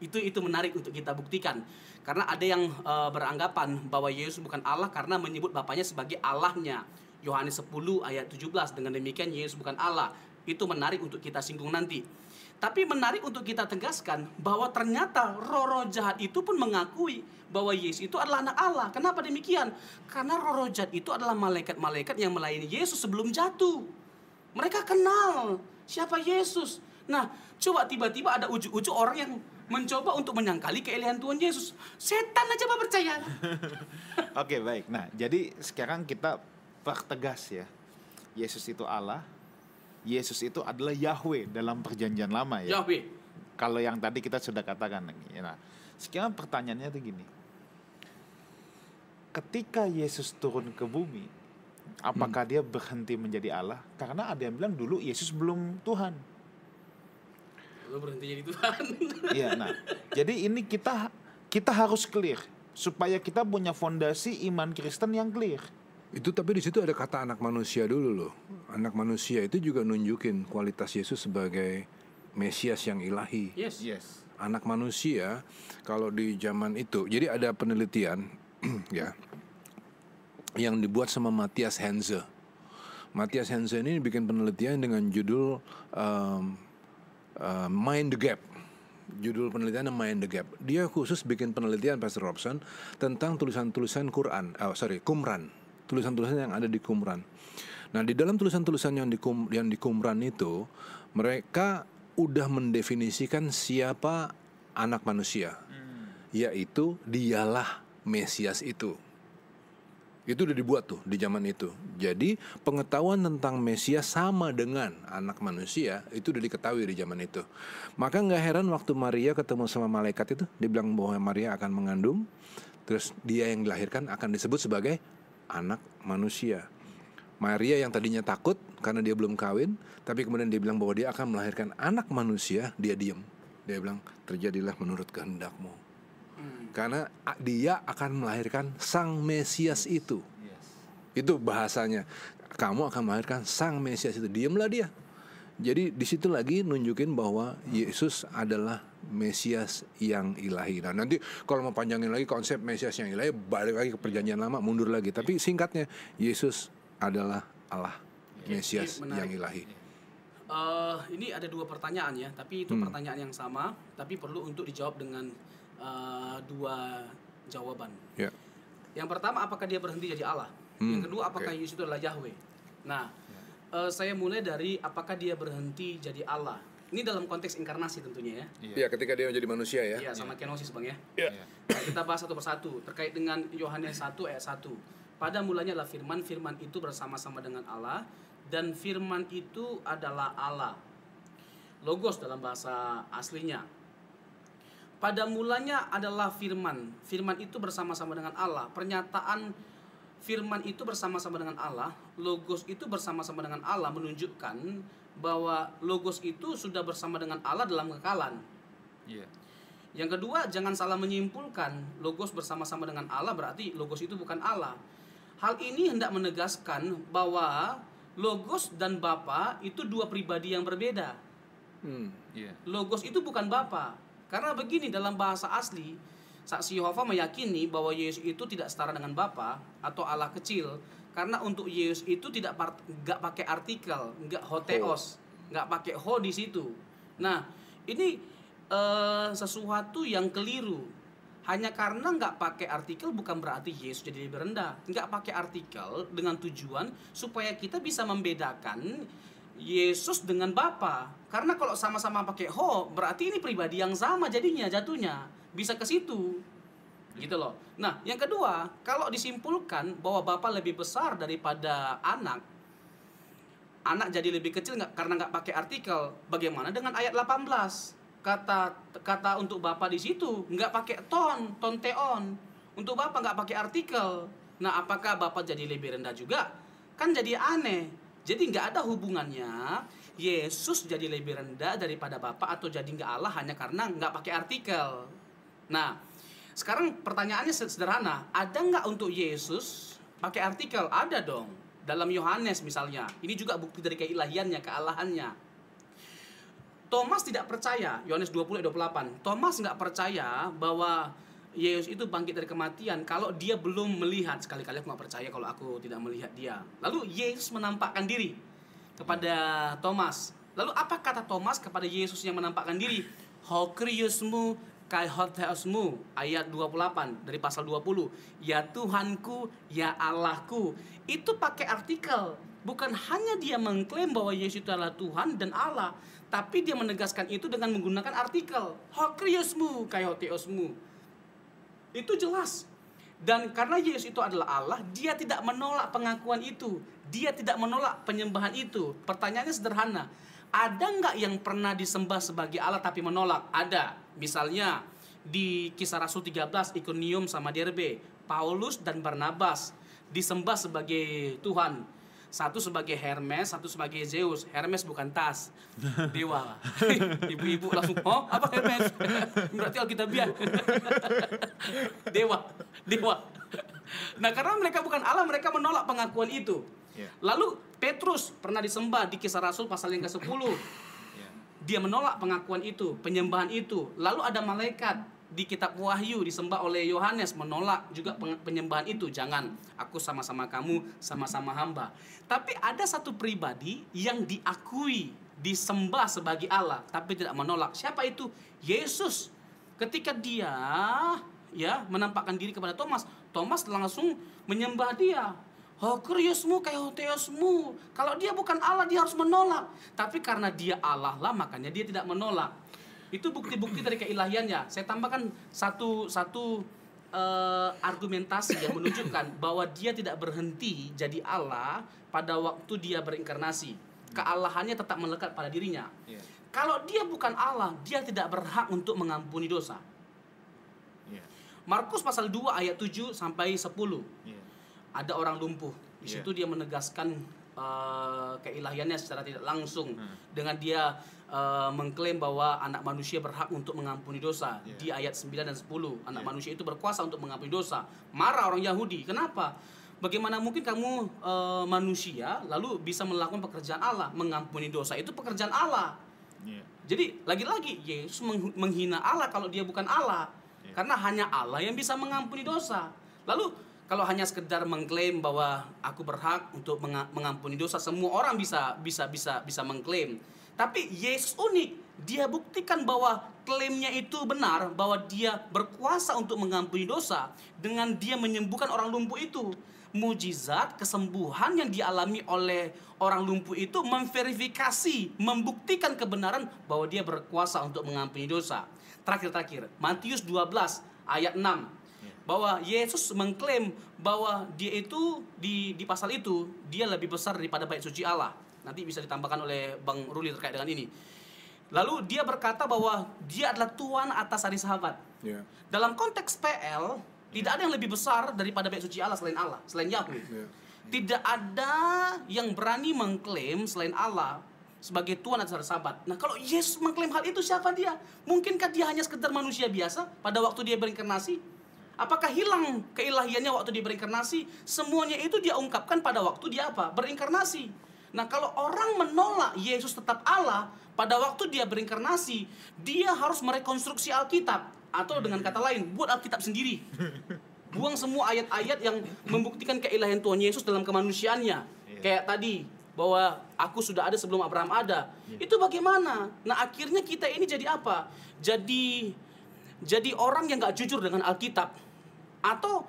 Itu itu menarik untuk kita buktikan. Karena ada yang eh, beranggapan bahwa Yesus bukan Allah karena menyebut bapaknya sebagai Allahnya. Yohanes 10 ayat 17 dengan demikian Yesus bukan Allah. Itu menarik untuk kita singgung nanti tapi menarik untuk kita tegaskan bahwa ternyata roh-roh jahat itu pun mengakui bahwa Yesus itu adalah anak Allah. Kenapa demikian? Karena roh-roh jahat itu adalah malaikat-malaikat yang melayani Yesus sebelum jatuh. Mereka kenal siapa Yesus. Nah, coba tiba-tiba ada ujuk-ujuk orang yang mencoba untuk menyangkali keilahian Tuhan Yesus. Setan aja pak percaya. *laughs* Oke baik. Nah jadi sekarang kita pertegas ya. Yesus itu Allah. Yesus itu adalah Yahweh dalam perjanjian lama ya. Yahweh. Kalau yang tadi kita sudah katakan. ya. Nah sekarang pertanyaannya tuh gini. Ketika Yesus turun ke bumi, apakah dia berhenti menjadi Allah? Karena ada yang bilang dulu Yesus belum Tuhan. Lu berhenti jadi Tuhan. *laughs* Iya, nah, jadi ini kita kita harus clear supaya kita punya fondasi iman Kristen yang clear. Itu tapi di situ ada kata anak manusia dulu loh. Anak manusia itu juga nunjukin kualitas Yesus sebagai Mesias yang ilahi. yes. Yes. Anak manusia kalau di zaman itu, jadi ada penelitian *clears throat* ya yang dibuat sama Matthias Henze. Matthias Henze ini bikin penelitian dengan judul um, uh, Mind the Gap. Judul penelitiannya Mind the Gap. Dia khusus bikin penelitian Pastor Robson tentang tulisan-tulisan Quran, oh, sorry Qumran, tulisan-tulisan yang ada di Qumran. Nah di dalam tulisan-tulisan yang di Qum- yang di Qumran itu mereka udah mendefinisikan siapa anak manusia, yaitu dialah Mesias itu. Itu udah dibuat tuh di zaman itu. Jadi pengetahuan tentang Mesias sama dengan anak manusia itu udah diketahui di zaman itu. Maka nggak heran waktu Maria ketemu sama malaikat itu, dia bilang bahwa Maria akan mengandung, terus dia yang dilahirkan akan disebut sebagai anak manusia. Maria yang tadinya takut karena dia belum kawin, tapi kemudian dia bilang bahwa dia akan melahirkan anak manusia, dia diem. Dia bilang, terjadilah menurut kehendakmu. Karena a- dia akan melahirkan sang Mesias itu. Itu bahasanya. Kamu akan melahirkan sang Mesias itu. Diamlah dia. Jadi di situ lagi nunjukin bahwa Yesus adalah Mesias yang ilahi. Nah nanti kalau mau panjangin lagi konsep Mesias yang ilahi balik lagi ke perjanjian lama mundur lagi. Tapi singkatnya Yesus adalah Allah Mesias yang ilahi. Eh, ini ada dua pertanyaan ya, tapi itu Hmm. pertanyaan yang sama, tapi perlu untuk dijawab dengan eh, dua jawaban. Ya. Yang pertama, apakah dia berhenti jadi Allah? Hmm, Yang kedua, apakah. Yesus itu adalah Yahweh? Nah, eh, saya mulai dari apakah dia berhenti jadi Allah. Ini dalam konteks inkarnasi tentunya ya. Ya ketika dia menjadi manusia ya. Iya, sama kenosis bang ya. Ya. Nah, kita bahas satu persatu terkait dengan Yohanes 1 ayat 1. Pada mulanya adalah firman, firman itu bersama-sama dengan Allah dan firman itu adalah Allah. Logos dalam bahasa aslinya. Pada mulanya adalah firman. Firman itu bersama-sama dengan Allah. Pernyataan firman itu bersama-sama dengan Allah, logos itu bersama-sama dengan Allah menunjukkan bahwa logos itu sudah bersama dengan Allah dalam kekalan. Iya. Yang kedua, jangan salah menyimpulkan logos bersama-sama dengan Allah berarti logos itu bukan Allah. Hal ini hendak menegaskan bahwa logos dan Bapa itu dua pribadi yang berbeda. Hmm. Iya. Logos itu bukan Bapa. Karena begini dalam bahasa asli, saksi Yehova meyakini bahwa Yesus itu tidak setara dengan Bapa atau Allah kecil. Karena untuk Yesus itu tidak nggak pakai artikel, nggak hoteos, nggak pakai ho di situ. Nah, ini eh, sesuatu yang keliru. hanya karena nggak pakai artikel bukan berarti Yesus jadi lebih rendah. Nggak pakai artikel dengan tujuan supaya kita bisa membedakan Yesus dengan Bapa. Karena kalau sama-sama pakai ho, berarti ini pribadi yang sama jadinya jatuhnya. Bisa ke situ. Gitu loh. Nah, yang kedua, kalau disimpulkan bahwa Bapa lebih besar daripada anak, anak jadi lebih kecil nggak karena nggak pakai artikel. Bagaimana dengan ayat 18? Kata kata untuk Bapak di situ nggak pakai ton, ton teon. Untuk Bapak nggak pakai artikel. Nah, apakah Bapak jadi lebih rendah juga? Kan jadi aneh. Jadi nggak ada hubungannya Yesus jadi lebih rendah daripada Bapak atau jadi nggak Allah hanya karena nggak pakai artikel. Nah, sekarang pertanyaannya sederhana, ada nggak untuk Yesus pakai artikel? Ada dong. Dalam Yohanes misalnya, ini juga bukti dari keilahiannya, kealahannya. Thomas tidak percaya, Yohanes 20 ayat 28. Thomas nggak percaya bahwa Yesus itu bangkit dari kematian kalau dia belum melihat. Sekali-kali aku nggak percaya kalau aku tidak melihat dia. Lalu Yesus menampakkan diri kepada Thomas. Lalu apa kata Thomas kepada Yesus yang menampakkan diri? Hokriusmu kai hotheosmu ayat 28 dari pasal 20 ya Tuhanku ya Allahku. Itu pakai artikel. Bukan hanya dia mengklaim bahwa Yesus itu adalah Tuhan dan Allah tapi dia menegaskan itu dengan menggunakan artikel. Hokriosmu kai hotheosmu. Itu jelas. Dan karena Yesus itu adalah Allah dia tidak menolak pengakuan itu. Dia tidak menolak penyembahan itu. Pertanyaannya sederhana ada nggak yang pernah disembah sebagai Allah tapi menolak ada Misalnya di kisah Rasul 13 Ikonium sama Derbe, Paulus dan Barnabas disembah sebagai Tuhan. Satu sebagai Hermes, satu sebagai Zeus. Hermes bukan tas, *laughs* dewa. *laughs* Ibu-ibu langsung, oh apa Hermes? *laughs* Berarti Alkitabiah. dewa, dewa. Nah karena mereka bukan Allah, mereka menolak pengakuan itu. Yeah. Lalu Petrus pernah disembah di kisah Rasul pasal yang ke-10 dia menolak pengakuan itu, penyembahan itu. Lalu ada malaikat di kitab Wahyu disembah oleh Yohanes menolak juga penyembahan itu. Jangan, aku sama-sama kamu, sama-sama hamba. Tapi ada satu pribadi yang diakui, disembah sebagai Allah, tapi tidak menolak. Siapa itu? Yesus. Ketika dia ya menampakkan diri kepada Thomas, Thomas langsung menyembah dia. Hokriusmu kayak hoteosmu. Kalau dia bukan Allah dia harus menolak. Tapi karena dia Allah lah makanya dia tidak menolak. Itu bukti-bukti dari keilahiannya. Saya tambahkan satu satu uh, argumentasi yang menunjukkan bahwa dia tidak berhenti jadi Allah pada waktu dia berinkarnasi. Kealahannya tetap melekat pada dirinya. Yeah. Kalau dia bukan Allah, dia tidak berhak untuk mengampuni dosa. Yeah. Markus pasal 2 ayat 7 sampai 10. Yeah ada orang lumpuh. Di yeah. situ dia menegaskan uh, keilahiannya secara tidak langsung hmm. dengan dia uh, mengklaim bahwa anak manusia berhak untuk mengampuni dosa. Yeah. Di ayat 9 dan 10, anak yeah. manusia itu berkuasa untuk mengampuni dosa. Marah orang Yahudi. Kenapa? Bagaimana mungkin kamu uh, manusia lalu bisa melakukan pekerjaan Allah, mengampuni dosa? Itu pekerjaan Allah. Yeah. Jadi lagi-lagi Yesus menghina Allah kalau dia bukan Allah. Yeah. Karena hanya Allah yang bisa mengampuni dosa. Lalu kalau hanya sekedar mengklaim bahwa aku berhak untuk mengampuni dosa semua orang bisa bisa bisa bisa mengklaim. Tapi Yesus unik. Dia buktikan bahwa klaimnya itu benar bahwa dia berkuasa untuk mengampuni dosa dengan dia menyembuhkan orang lumpuh itu. Mujizat kesembuhan yang dialami oleh orang lumpuh itu memverifikasi membuktikan kebenaran bahwa dia berkuasa untuk mengampuni dosa. Terakhir-terakhir Matius 12 ayat 6 bahwa Yesus mengklaim bahwa dia itu di di pasal itu dia lebih besar daripada bait suci Allah. Nanti bisa ditambahkan oleh Bang Ruli terkait dengan ini. Lalu dia berkata bahwa dia adalah tuan atas hari sahabat. Yeah. Dalam konteks PL tidak ada yang lebih besar daripada bait suci Allah selain Allah, selain Yahweh. Yeah. Tidak ada yang berani mengklaim selain Allah sebagai Tuhan atas hari sahabat. Nah kalau Yesus mengklaim hal itu siapa dia? Mungkinkah dia hanya sekedar manusia biasa pada waktu dia berinkarnasi? Apakah hilang keilahiannya waktu dia berinkarnasi? Semuanya itu dia ungkapkan pada waktu dia apa? Berinkarnasi. Nah, kalau orang menolak Yesus tetap Allah pada waktu dia berinkarnasi, dia harus merekonstruksi Alkitab atau dengan kata lain, buat Alkitab sendiri. Buang semua ayat-ayat yang membuktikan keilahian Tuhan Yesus dalam kemanusiaannya. Iya. Kayak tadi bahwa aku sudah ada sebelum Abraham ada. Iya. Itu bagaimana? Nah, akhirnya kita ini jadi apa? Jadi jadi orang yang nggak jujur dengan Alkitab atau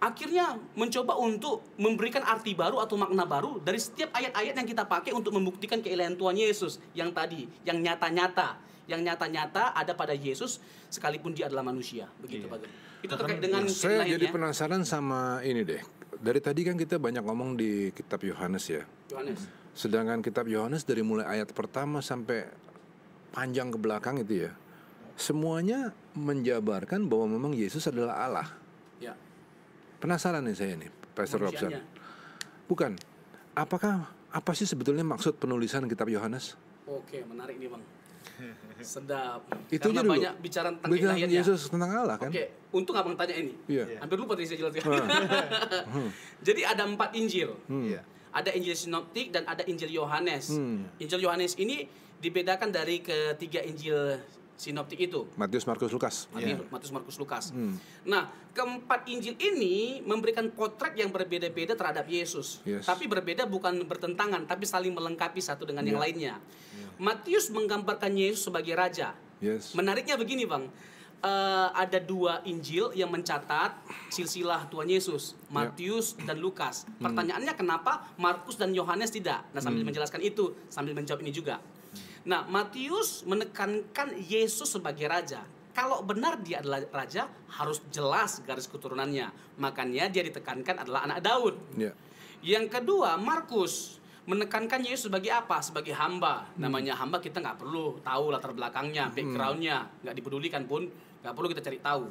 akhirnya mencoba untuk memberikan arti baru atau makna baru dari setiap ayat-ayat yang kita pakai untuk membuktikan keilahian Tuhan Yesus yang tadi, yang nyata-nyata, yang nyata-nyata ada pada Yesus sekalipun dia adalah manusia, begitu Iya. Pak. Itu terkait dengan Saya jadi penasaran sama ini deh. Dari tadi kan kita banyak ngomong di kitab Yohanes ya. Yohanes. Sedangkan kitab Yohanes dari mulai ayat pertama sampai panjang ke belakang itu ya. Semuanya menjabarkan bahwa memang Yesus adalah Allah. Penasaran nih saya nih, Pastor Robson. Bukan. Apakah apa sih sebetulnya maksud penulisan kitab Yohanes? Oke, menarik nih bang. Sedap. Itu Karena dulu. banyak bicara tentang Bicara. Yesus tentang Allah kan? Oke, untung abang tanya ini. Iya. Hampir lupa tadi saya jelaskan. *laughs* Jadi ada empat Injil. Iya. Ada Injil Sinoptik dan ada Injil Yohanes. Hmm. Injil Yohanes ini dibedakan dari ketiga Injil Sinoptik itu. Matius, Markus, Lukas. Matius, Matius, Markus, Lukas. Hmm. Nah, keempat Injil ini memberikan potret yang berbeda-beda terhadap Yesus. Yes. Tapi berbeda bukan bertentangan, tapi saling melengkapi satu dengan Ya. yang lainnya. Matius menggambarkan Yesus sebagai raja. Yes. Menariknya begini, Bang. Eh, ada dua Injil yang mencatat silsilah Tuhan Yesus, Matius dan Lukas. Pertanyaannya kenapa Markus dan Yohanes tidak? Nah, sambil menjelaskan itu, sambil menjawab ini juga. Nah, Matius menekankan Yesus sebagai raja. Kalau benar dia adalah raja, harus jelas garis keturunannya. Makanya dia ditekankan adalah anak Daud. Ya. Yang kedua, Markus menekankan Yesus sebagai apa? Sebagai hamba. Namanya hamba kita nggak perlu tahu latar belakangnya, backgroundnya, nggak dipedulikan pun, nggak perlu kita cari tahu.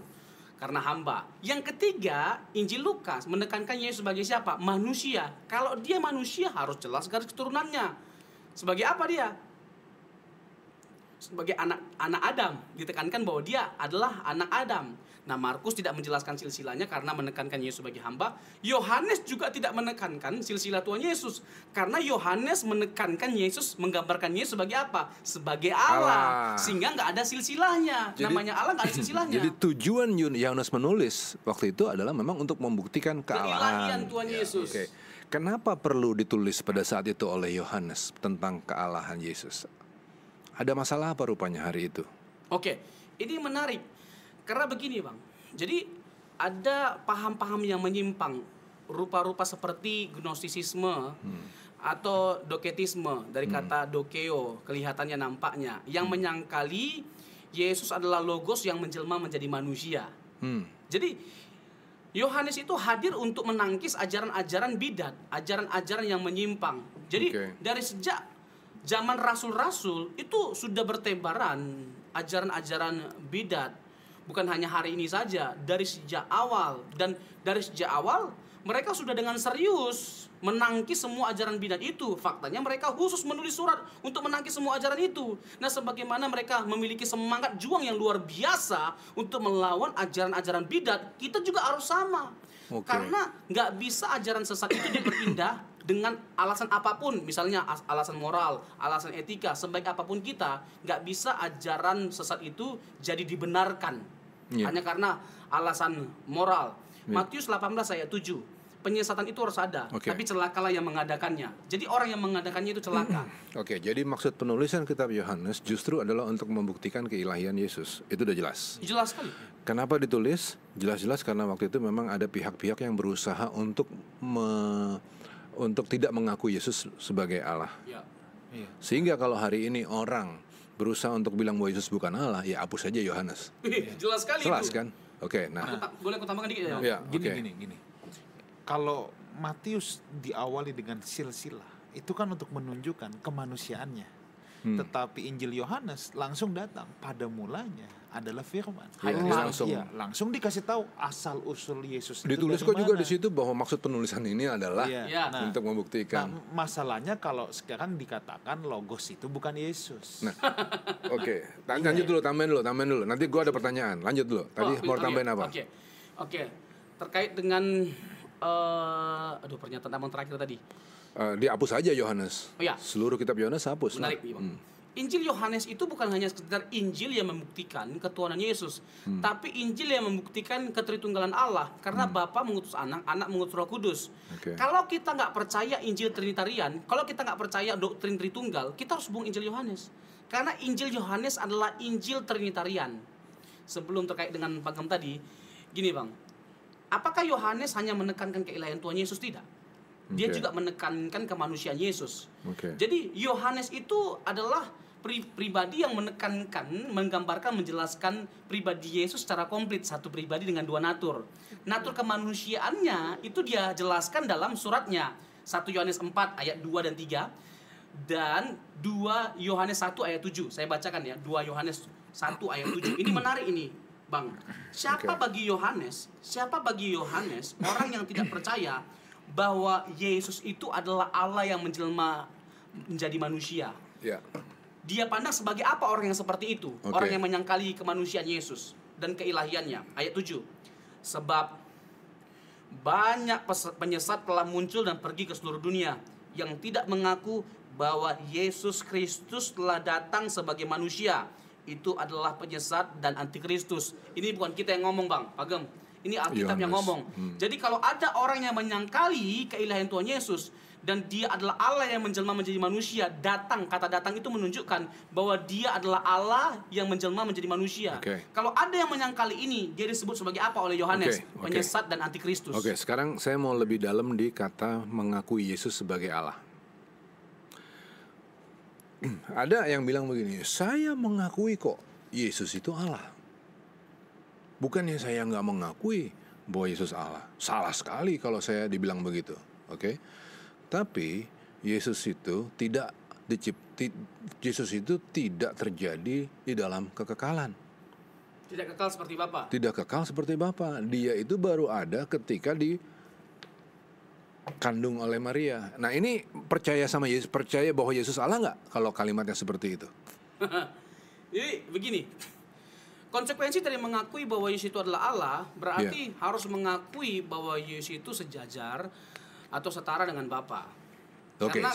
Karena hamba. Yang ketiga, Injil Lukas menekankan Yesus sebagai siapa? Manusia. Kalau dia manusia harus jelas garis keturunannya. Sebagai apa dia? Sebagai anak anak Adam ditekankan bahwa dia adalah anak Adam. Nah, Markus tidak menjelaskan silsilahnya karena menekankan Yesus sebagai hamba. Yohanes juga tidak menekankan silsilah Tuhan Yesus karena Yohanes menekankan Yesus menggambarkan Yesus sebagai apa? Sebagai Allah. Allah. Sehingga nggak ada silsilahnya. Jadi- Namanya Allah nggak ada *laughs* silsilahnya. Jadi tujuan Yohanes menulis waktu itu adalah memang untuk membuktikan kealahan. Tuhan Ya, Yesus. Oke. Kenapa perlu ditulis pada saat itu oleh Yohanes tentang kealahan Yesus? Ada masalah apa rupanya hari itu? Oke, ini menarik karena begini bang. Jadi ada paham-paham yang menyimpang, rupa-rupa seperti gnostisisme atau doketisme dari kata dokeo, kelihatannya nampaknya, yang menyangkali Yesus adalah logos yang menjelma menjadi manusia. Hmm. Jadi Yohanes itu hadir untuk menangkis ajaran-ajaran bidat, ajaran-ajaran yang menyimpang. Jadi Oke. dari sejak zaman rasul-rasul itu sudah bertebaran ajaran-ajaran bidat. Bukan hanya hari ini saja, dari sejak awal dan dari sejak awal mereka sudah dengan serius menangkis semua ajaran bidat itu. Faktanya mereka khusus menulis surat untuk menangkis semua ajaran itu. Nah, sebagaimana mereka memiliki semangat juang yang luar biasa untuk melawan ajaran-ajaran bidat, kita juga harus sama. Oke. Karena nggak bisa ajaran sesat itu diperindah dengan alasan apa pun, misalnya as- alasan moral, alasan etika, sebaik apa pun kita, nggak bisa ajaran sesat itu jadi dibenarkan Iya. hanya karena alasan moral. Iya. Matius 18 ayat 7. Penyesatan itu harus ada, Oke. tapi celakalah yang mengadakannya. Jadi orang yang mengadakannya itu celaka. *clears throat* Oke, jadi maksud penulisan kitab Yohanes justru adalah untuk membuktikan keilahian Yesus. Itu udah jelas. Jelas sekali. Kenapa ditulis? Jelas-jelas karena waktu itu memang ada pihak-pihak yang berusaha untuk me- untuk tidak mengaku Yesus sebagai Allah. Ya. Iya. Sehingga kalau hari ini orang berusaha untuk bilang bahwa Yesus bukan Allah, ya hapus saja Yohanes. Jelas sekali Jelas itu. kan? Oke, nah, Aku ta- boleh aku tambahkan dikit ya? ya, gini oke. gini gini. Kalau Matius diawali dengan silsilah, itu kan untuk menunjukkan kemanusiaannya. Hmm. Tetapi Injil Yohanes langsung datang pada mulanya adalah firman. Iya, Langsung, dia langsung. iya, langsung dikasih tahu asal usul Yesus. itu Ditulis kok juga di situ bahwa maksud penulisan ini adalah Iya. Ya. Nah, untuk nah, membuktikan. masalahnya kalau sekarang dikatakan logos itu bukan Yesus. Nah, *laughs* Oke, ta- lanjut dulu, tambahin dulu, tambahin dulu. Nanti gua ada pertanyaan. Lanjut dulu. Tadi Oh, mau tambahin apa? Oke, oke. Terkait dengan, eh aduh pernyataan abang terakhir tadi. Eh, dihapus aja Yohanes. Oh, iya. Seluruh kitab Yohanes hapus. Menarik nih, Bang. Hmm. Injil Yohanes itu bukan hanya sekedar Injil yang membuktikan ketuhanan Yesus, Hmm. tapi Injil yang membuktikan keteritunggalan Allah karena Bapa mengutus anak, anak mengutus Roh Kudus. Hmm. Oke. Kalau kita nggak percaya Injil Trinitarian, kalau kita nggak percaya doktrin Tritunggal, kita harus buang Injil Yohanes. Karena Injil Yohanes adalah Injil Trinitarian. sebelum terkait dengan pagam tadi, gini bang, apakah Yohanes hanya menekankan keilahian Tuhan Yesus tidak? Dia Oke. juga menekankan kemanusiaan Yesus. Oke. Jadi Yohanes itu adalah pri- pribadi yang menekankan, menggambarkan, menjelaskan pribadi Yesus secara komplit satu pribadi dengan dua natur. Natur kemanusiaannya itu dia jelaskan dalam suratnya 1 Yohanes 4 ayat 2 dan 3 dan 2 Yohanes 1 ayat 7. Saya bacakan ya, 2 Yohanes 1 ayat 7. Ini menarik ini, Bang. Siapa Oke. bagi Yohanes? Siapa bagi Yohanes orang yang tidak percaya bahwa Yesus itu adalah Allah yang menjelma menjadi manusia? Ya. Dia pandang sebagai apa orang yang seperti itu? Oke. Orang yang menyangkali kemanusiaan Yesus dan keilahiannya. Ayat 7. Sebab banyak penyesat telah muncul dan pergi ke seluruh dunia yang tidak mengaku bahwa Yesus Kristus telah datang sebagai manusia. Itu adalah penyesat dan antikristus. Ini bukan kita yang ngomong, Bang. Pagem. Ini Alkitab yang ngomong. Hmm. Jadi kalau ada orang yang menyangkali keilahian Tuhan Yesus dan dia adalah Allah yang menjelma menjadi manusia, datang kata datang itu menunjukkan bahwa dia adalah Allah yang menjelma menjadi manusia. Oke. Kalau ada yang menyangkali ini, dia disebut sebagai apa oleh Yohanes? Oke, oke. Penyesat dan antikristus. Oke, sekarang saya mau lebih dalam di kata mengakui Yesus sebagai Allah. *clears throat* Ada yang bilang begini, saya mengakui kok Yesus itu Allah. Bukannya saya nggak mengakui bahwa Yesus Allah. Salah sekali kalau saya dibilang begitu. Oke, tapi Yesus itu tidak dicipti, Yesus itu tidak terjadi di dalam kekekalan. Tidak kekal seperti Bapa. Tidak kekal seperti Bapa. Dia itu baru ada ketika di kandung oleh Maria. Nah ini percaya sama Yesus, percaya bahwa Yesus Allah nggak kalau kalimatnya seperti itu? *laughs* Jadi begini. Konsekuensi dari mengakui bahwa Yesus itu adalah Allah berarti Iya. harus mengakui bahwa Yesus itu sejajar atau setara dengan Bapa. Oke. Karena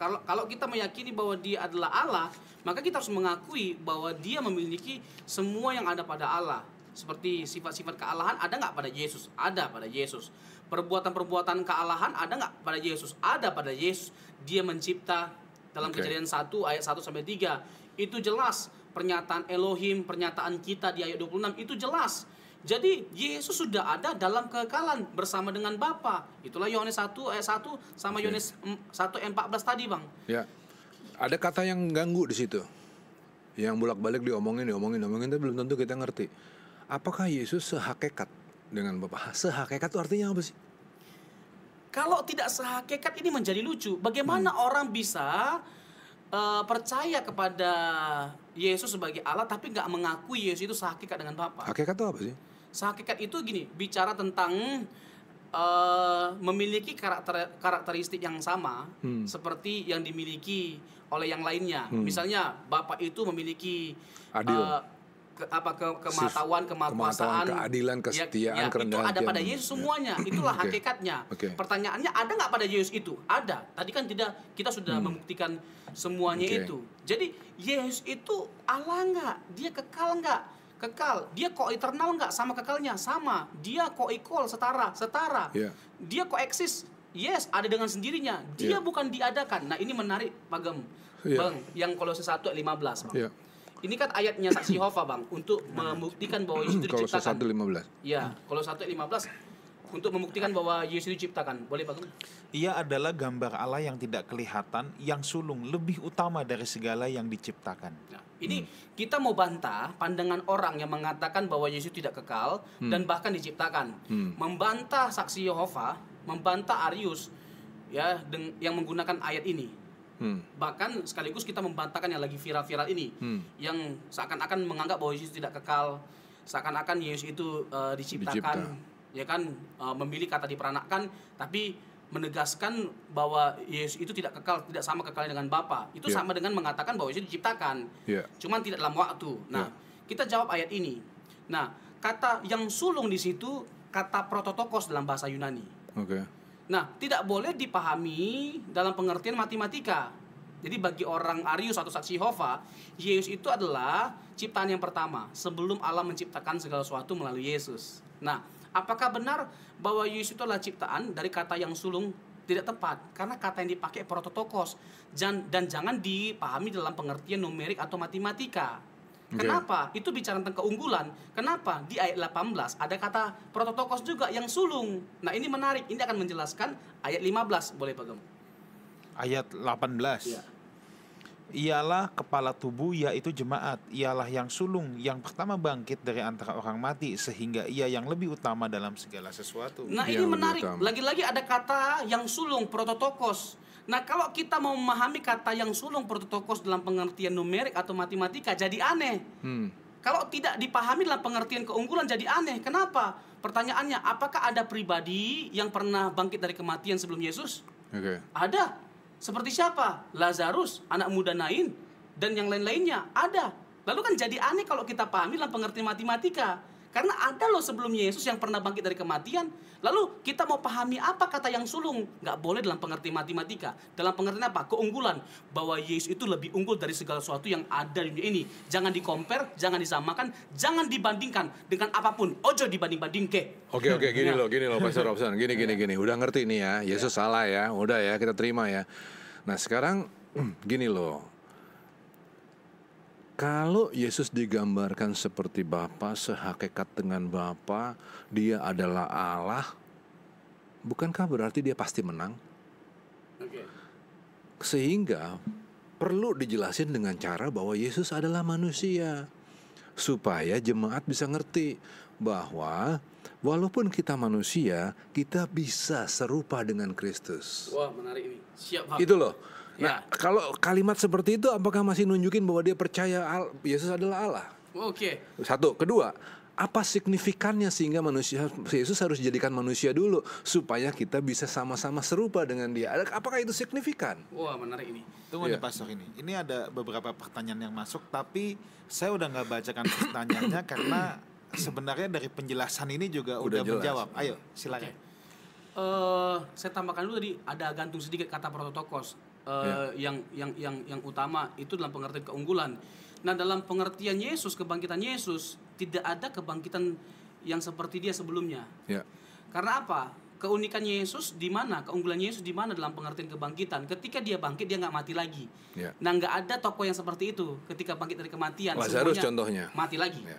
kalau kalau kita meyakini bahwa dia adalah Allah, maka kita harus mengakui bahwa dia memiliki semua yang ada pada Allah. Seperti sifat-sifat kealahan ada nggak pada Yesus? Ada pada Yesus. Perbuatan-perbuatan kealahan ada nggak pada Yesus? Ada pada Yesus. Dia mencipta dalam Oke. kejadian 1 ayat 1 sampai 3. Itu jelas pernyataan Elohim, pernyataan kita di ayat 26 itu jelas. Jadi Yesus sudah ada dalam kekekalan bersama dengan Bapa. Itulah Yohanes 1 ayat 1 sama. Yohanes 1 ayat 14 tadi, Bang. Ya, ada kata yang ganggu di situ, yang bolak-balik diomongin, diomongin, diomongin, tapi belum tentu kita ngerti. Apakah Yesus sehakikat dengan Bapa? Sehakikat itu artinya apa sih? Kalau tidak sehakikat ini menjadi lucu. Bagaimana Hmm. orang bisa eh, percaya kepada Yesus sebagai Allah tapi nggak mengakui Yesus itu sehakikat dengan Bapa? Hakikat itu apa sih? Sehakikat itu gini, bicara tentang eh, memiliki karakter karakteristik yang sama Hmm. seperti yang dimiliki oleh yang lainnya. Hmm. Misalnya Bapak itu memiliki Adil. eh, ke- apa ke kematahuan, kemakuasaan, keadilan, kesetiaan, ya, itu kerendahan ada hati, pada. Yesus Ya. semuanya. Itulah Oke. hakikatnya. Oke. Pertanyaannya ada nggak pada Yesus itu? Ada. Tadi kan tidak kita sudah membuktikan semuanya Hmm. Oke. itu. Jadi Yesus itu Allah nggak? Dia kekal nggak? Kekal. Dia kok eternal nggak sama kekalnya? Sama. Dia kok equal setara, setara. Iya. Dia kok eksis? Yes, ada dengan sendirinya. Dia Iya. bukan diadakan. Nah, ini menarik, Pagem. Iya. Bang, yang Kolose 1 ayat 15, Bang. Ya, Ini kan ayatnya saksi Yehova, Bang, untuk membuktikan bahwa Yesus itu kalau diciptakan. 1.15. Ya, kalau 1 ayat 15 untuk membuktikan bahwa Yesus diciptakan. Boleh, Pak? Ia adalah gambar Allah yang tidak kelihatan, yang sulung, lebih utama dari segala yang diciptakan. Nah, ini kita mau bantah pandangan orang yang mengatakan bahwa Yesus tidak kekal dan bahkan diciptakan. Hmm. Membantah saksi Yehova, membantah Arius ya yang menggunakan ayat ini. Hmm. Bahkan sekaligus kita membantahkan yang lagi viral-viral ini Hmm. yang seakan-akan menganggap bahwa Yesus tidak kekal, seakan-akan Yesus itu eh, diciptakan, Dicipta. ya kan eh, memilih kata diperanakkan, tapi menegaskan bahwa Yesus itu tidak kekal, tidak sama kekalnya dengan Bapa. Itu Ya. sama dengan mengatakan bahwa Yesus diciptakan, Ya. cuman tidak dalam waktu. Nah, kita jawab ayat ini. Nah, kata yang sulung di situ kata prototokos dalam bahasa Yunani. Oke. Nah, tidak boleh dipahami dalam pengertian matematika. Jadi bagi orang Arius atau saksi Yehova, Yesus itu adalah ciptaan yang pertama sebelum Allah menciptakan segala sesuatu melalui Yesus. Nah, apakah benar bahwa Yesus itu adalah ciptaan dari kata yang sulung tidak tepat karena kata yang dipakai prototokos dan dan jangan dipahami dalam pengertian numerik atau matematika. Kenapa? Itu bicara tentang keunggulan. Kenapa? Di ayat 18 ada kata prototokos juga yang sulung. Nah, ini menarik. Ini akan menjelaskan ayat 15. Boleh, Pak Gem? Ayat 18. Iya. Ialah kepala tubuh yaitu jemaat, ialah yang sulung, yang pertama bangkit dari antara orang mati sehingga ia yang lebih utama dalam segala sesuatu. Nah, Dia ini menarik. Lagi-lagi ada kata yang sulung prototokos. Nah, kalau kita mau memahami kata yang sulung prototokos dalam pengertian numerik atau matematika jadi aneh. Hmm. Kalau tidak dipahami dalam pengertian keunggulan jadi aneh. Kenapa? Pertanyaannya, apakah ada pribadi yang pernah bangkit dari kematian sebelum Yesus? Oke. Ada. Seperti siapa? Lazarus, anak muda Nain, dan yang lain-lainnya. Ada. Lalu kan jadi aneh kalau kita pahami dalam pengertian matematika. Karena ada loh sebelum Yesus yang pernah bangkit dari kematian. Lalu kita mau pahami apa kata yang sulung? Nggak boleh dalam pengertian matematika. Dalam pengertian apa? Keunggulan. Bahwa Yesus itu lebih unggul dari segala sesuatu yang ada di dunia ini. Jangan di-compare, jangan disamakan, jangan dibandingkan dengan apa pun. Ojo dibanding-banding ke. Oke oke gini Ya. loh gini loh Pastor Robson gini gini gini udah ngerti nih ya Yesus salah ya udah ya kita terima ya nah sekarang *clears throat* gini loh kalau Yesus digambarkan seperti Bapa sehakikat dengan Bapa dia adalah Allah bukankah berarti dia pasti menang sehingga perlu dijelasin dengan cara bahwa Yesus adalah manusia supaya jemaat bisa ngerti bahwa walaupun kita manusia kita bisa serupa dengan Kristus. Wah, menarik ini. Siap, Pak. Itu loh. Ya. Nah, kalau kalimat seperti itu apakah masih nunjukin bahwa dia percaya Al- Yesus adalah Allah? Oke. Satu, kedua, apa signifikannya sehingga manusia Yesus harus dijadikan manusia dulu supaya kita bisa sama-sama serupa dengan dia? Apakah itu signifikan? Wah, menarik ini. Tunggu nih Pastor ini. Ini ada beberapa pertanyaan yang masuk, tapi saya udah nggak bacakan pertanyaannya *coughs* karena sebenarnya dari penjelasan ini juga Udah udah, jelas. menjawab. Ayo, silakan. eh saya tambahkan dulu tadi ada gantung sedikit kata prototokos eh, yang yang yang yang utama itu dalam pengertian keunggulan. Nah dalam pengertian Yesus kebangkitan Yesus tidak ada kebangkitan yang seperti dia sebelumnya. Ya. Karena apa? Keunikan Yesus di mana? Keunggulan Yesus di mana dalam pengertian kebangkitan? Ketika dia bangkit dia nggak mati lagi. Ya. Nah nggak ada tokoh yang seperti itu ketika bangkit dari kematian. Lazarus semuanya contohnya. Mati lagi. Ya.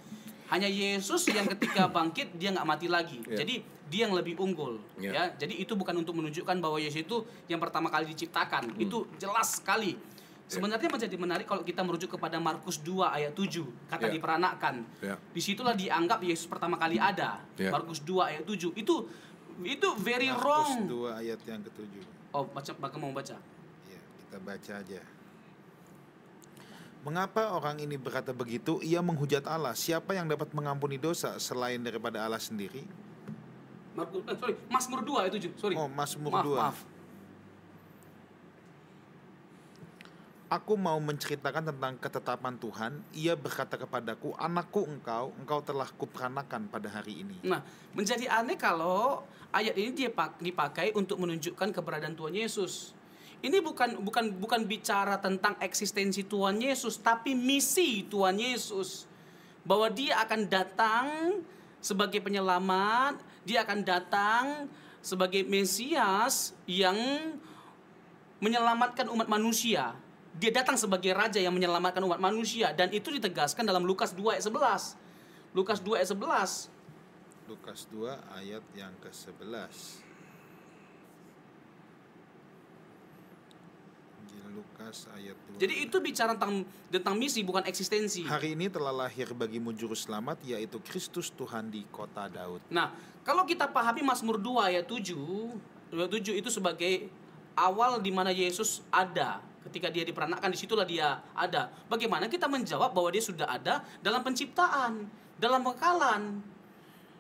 Hanya Yesus yang ketika bangkit dia nggak mati lagi. Ya. Jadi dia yang lebih unggul. Ya. Ya. Jadi itu bukan untuk menunjukkan bahwa Yesus itu yang pertama kali diciptakan. Hmm. Itu jelas sekali. Ya. Sebenarnya menjadi menarik kalau kita merujuk kepada Markus 2 ayat 7 kata Ya. diperanakan. Ya. Di situlah dianggap Yesus pertama kali ada. Ya. Markus 2 ayat 7 itu itu very Markus wrong. 2 ayat yang ketujuh. Oh, baca bakal mau baca. Ya, kita baca aja. Mengapa orang ini berkata begitu? Ia menghujat Allah. Siapa yang dapat mengampuni dosa selain daripada Allah sendiri? Markus eh, sorry, Mazmur 2 ayat 7. Sorry. Oh, Mazmur maaf, 2. Maaf. Aku mau menceritakan tentang ketetapan Tuhan. Ia berkata kepadaku, "Anakku engkau, engkau telah kuperanakan pada hari ini." Nah, menjadi aneh kalau ayat ini dipakai untuk menunjukkan keberadaan Tuhan Yesus. Ini bukan bukan bukan bicara tentang eksistensi Tuhan Yesus, tapi misi Tuhan Yesus. Bahwa dia akan datang sebagai penyelamat, dia akan datang sebagai Mesias yang menyelamatkan umat manusia. Dia datang sebagai raja yang menyelamatkan umat manusia dan itu ditegaskan dalam Lukas 2 ayat 11. Lukas 2 ayat 11. Lukas 2 ayat yang ke-11. Injil Lukas ayat 2. Jadi itu bicara tentang tentang misi bukan eksistensi. Hari ini telah lahir bagimu juru selamat yaitu Kristus Tuhan di kota Daud. Nah, kalau kita pahami Mazmur 2 ayat 7, ayat 7 itu sebagai awal di mana Yesus ada. Ketika dia diperanakkan di situlah dia ada. Bagaimana kita menjawab bahwa dia sudah ada dalam penciptaan, dalam bekalan.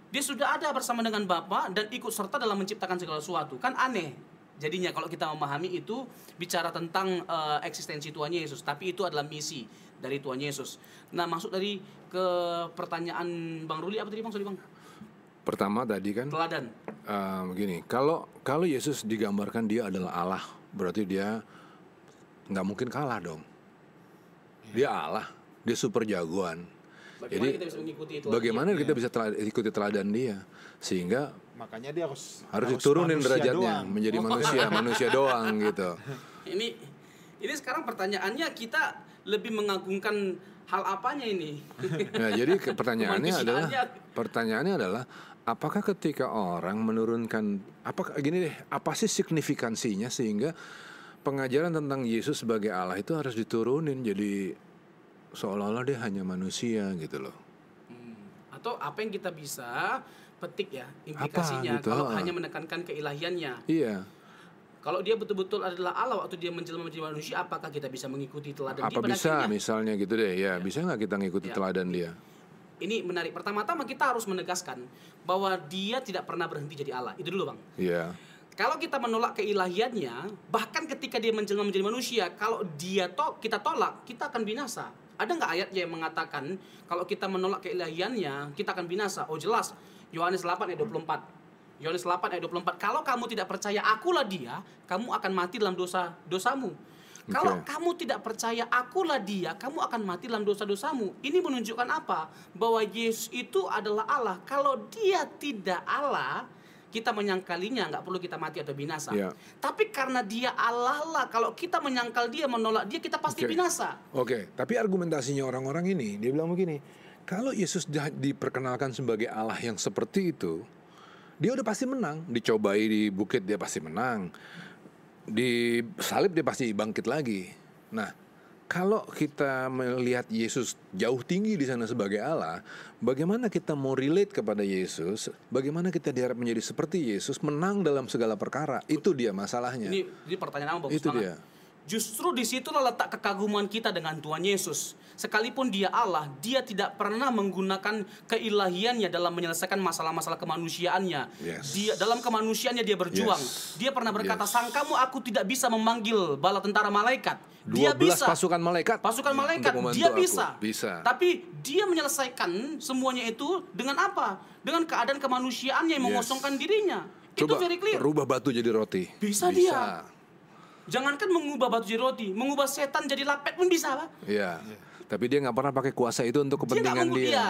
Dia sudah ada bersama dengan Bapa dan ikut serta dalam menciptakan segala sesuatu. Kan aneh. Jadinya kalau kita memahami itu bicara tentang eh, eksistensi Tuhan Yesus, tapi itu adalah misi dari Tuhan Yesus. Nah, masuk dari ke pertanyaan Bang Ruli apa tadi Bang? Sorry Bang. Pertama tadi kan Teladan. eh, begini, kalau kalau Yesus digambarkan dia adalah Allah, berarti dia nggak mungkin kalah dong. Dia Allah, dia super jagoan. Bagaimana Jadi, kita bisa mengikuti itu? Bagaimana kita bisa ikuti teladan dia sehingga Makanya dia harus harus diturunin derajatnya doang. menjadi manusia, *laughs* manusia doang gitu. Ini ini sekarang pertanyaannya kita lebih mengagungkan hal apanya ini? Nah, jadi pertanyaannya adalah pertanyaannya adalah apakah ketika orang menurunkan apa gini deh, apa sih signifikansinya sehingga pengajaran tentang Yesus sebagai Allah itu harus diturunin jadi seolah-olah dia hanya manusia gitu loh. Hmm. Atau apa yang kita bisa petik ya implikasinya gitu, kalau ah. hanya menekankan keilahiannya. Iya. Kalau dia betul-betul adalah Allah waktu dia menjelma menjadi manusia, apakah kita bisa mengikuti teladan dia Apa bisa akhirnya? misalnya gitu deh ya, bisa nggak kita ngikuti Ya. teladan dia? Ini menarik. Pertama-tama kita harus menegaskan bahwa dia tidak pernah berhenti jadi Allah. Itu dulu, Bang. Iya. Kalau kita menolak keilahiannya, bahkan ketika dia menjelma menjadi manusia, kalau dia to kita tolak, kita akan binasa. Ada nggak ayat yang mengatakan kalau kita menolak keilahiannya, kita akan binasa? Oh jelas, Yohanes 8 ayat 24. Yohanes 8 ayat 24. Kalau kamu tidak percaya akulah dia, kamu akan mati dalam dosa dosamu. Kalau Oke. kamu tidak percaya akulah dia, kamu akan mati dalam dosa-dosamu. Ini menunjukkan apa? Bahwa Yesus itu adalah Allah. Kalau dia tidak Allah, kita menyangkalinya nggak perlu kita mati atau binasa. Ya. Tapi karena dia Allah lah, kalau kita menyangkal dia, menolak dia, kita pasti Oke. binasa. Oke, tapi argumentasinya orang-orang ini, dia bilang begini, kalau Yesus diperkenalkan sebagai Allah yang seperti itu, dia udah pasti menang. Dicobai di bukit dia pasti menang. Di salib dia pasti bangkit lagi. Nah, kalau kita melihat Yesus jauh tinggi di sana sebagai Allah, bagaimana kita mau relate kepada Yesus? Bagaimana kita diharap menjadi seperti Yesus, menang dalam segala perkara? Itu dia masalahnya. Ini, ini pertanyaan yang bagus Itu banget. dia. Justru di situlah letak kekaguman kita dengan Tuhan Yesus. Sekalipun dia Allah, dia tidak pernah menggunakan keilahiannya dalam menyelesaikan masalah-masalah kemanusiaannya. Yes. Dia dalam kemanusiaannya dia berjuang. Yes. Dia pernah berkata, Yes. "Sangkamu aku tidak bisa memanggil bala tentara malaikat." Dia 12 bisa. pasukan malaikat Pasukan malaikat dia aku. bisa. Bisa. Tapi dia menyelesaikan semuanya itu dengan apa? Dengan keadaan kemanusiaannya yang Yes. mengosongkan dirinya. itu Coba very clear. rubah batu jadi roti. Bisa dia. Jangankan mengubah batu jadi roti, mengubah setan jadi lapet pun bisa, Pak. Iya. Tapi dia nggak pernah pakai kuasa itu untuk Dia nggak kepentingan mengubah dia. dia.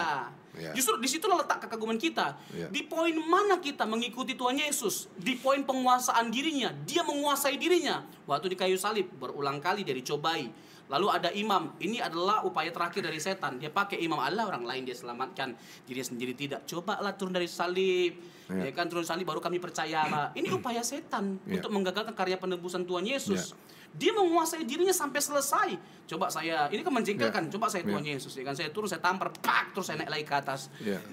Ya. Justru di situlah letak kekaguman kita. Ya. Di poin mana kita mengikuti Tuhan Yesus? Di poin penguasaan dirinya. Dia menguasai dirinya. Waktu di kayu salib berulang kali dia dicobai. Lalu ada imam. Ini adalah upaya terakhir dari setan. Dia pakai imam Allah orang lain dia selamatkan. Diri sendiri tidak. Cobalah turun dari salib. Ya, Ya. kan turun salib baru kami percaya. Ini upaya setan Ya. untuk menggagalkan karya penebusan Tuhan Yesus. Dia menguasai dirinya sampai selesai. Coba saya, ini kan menjengkelkan. Coba saya Tuhan Yesus, ya kan saya turun, saya tampar, pak, terus saya naik lagi ke atas. Iya.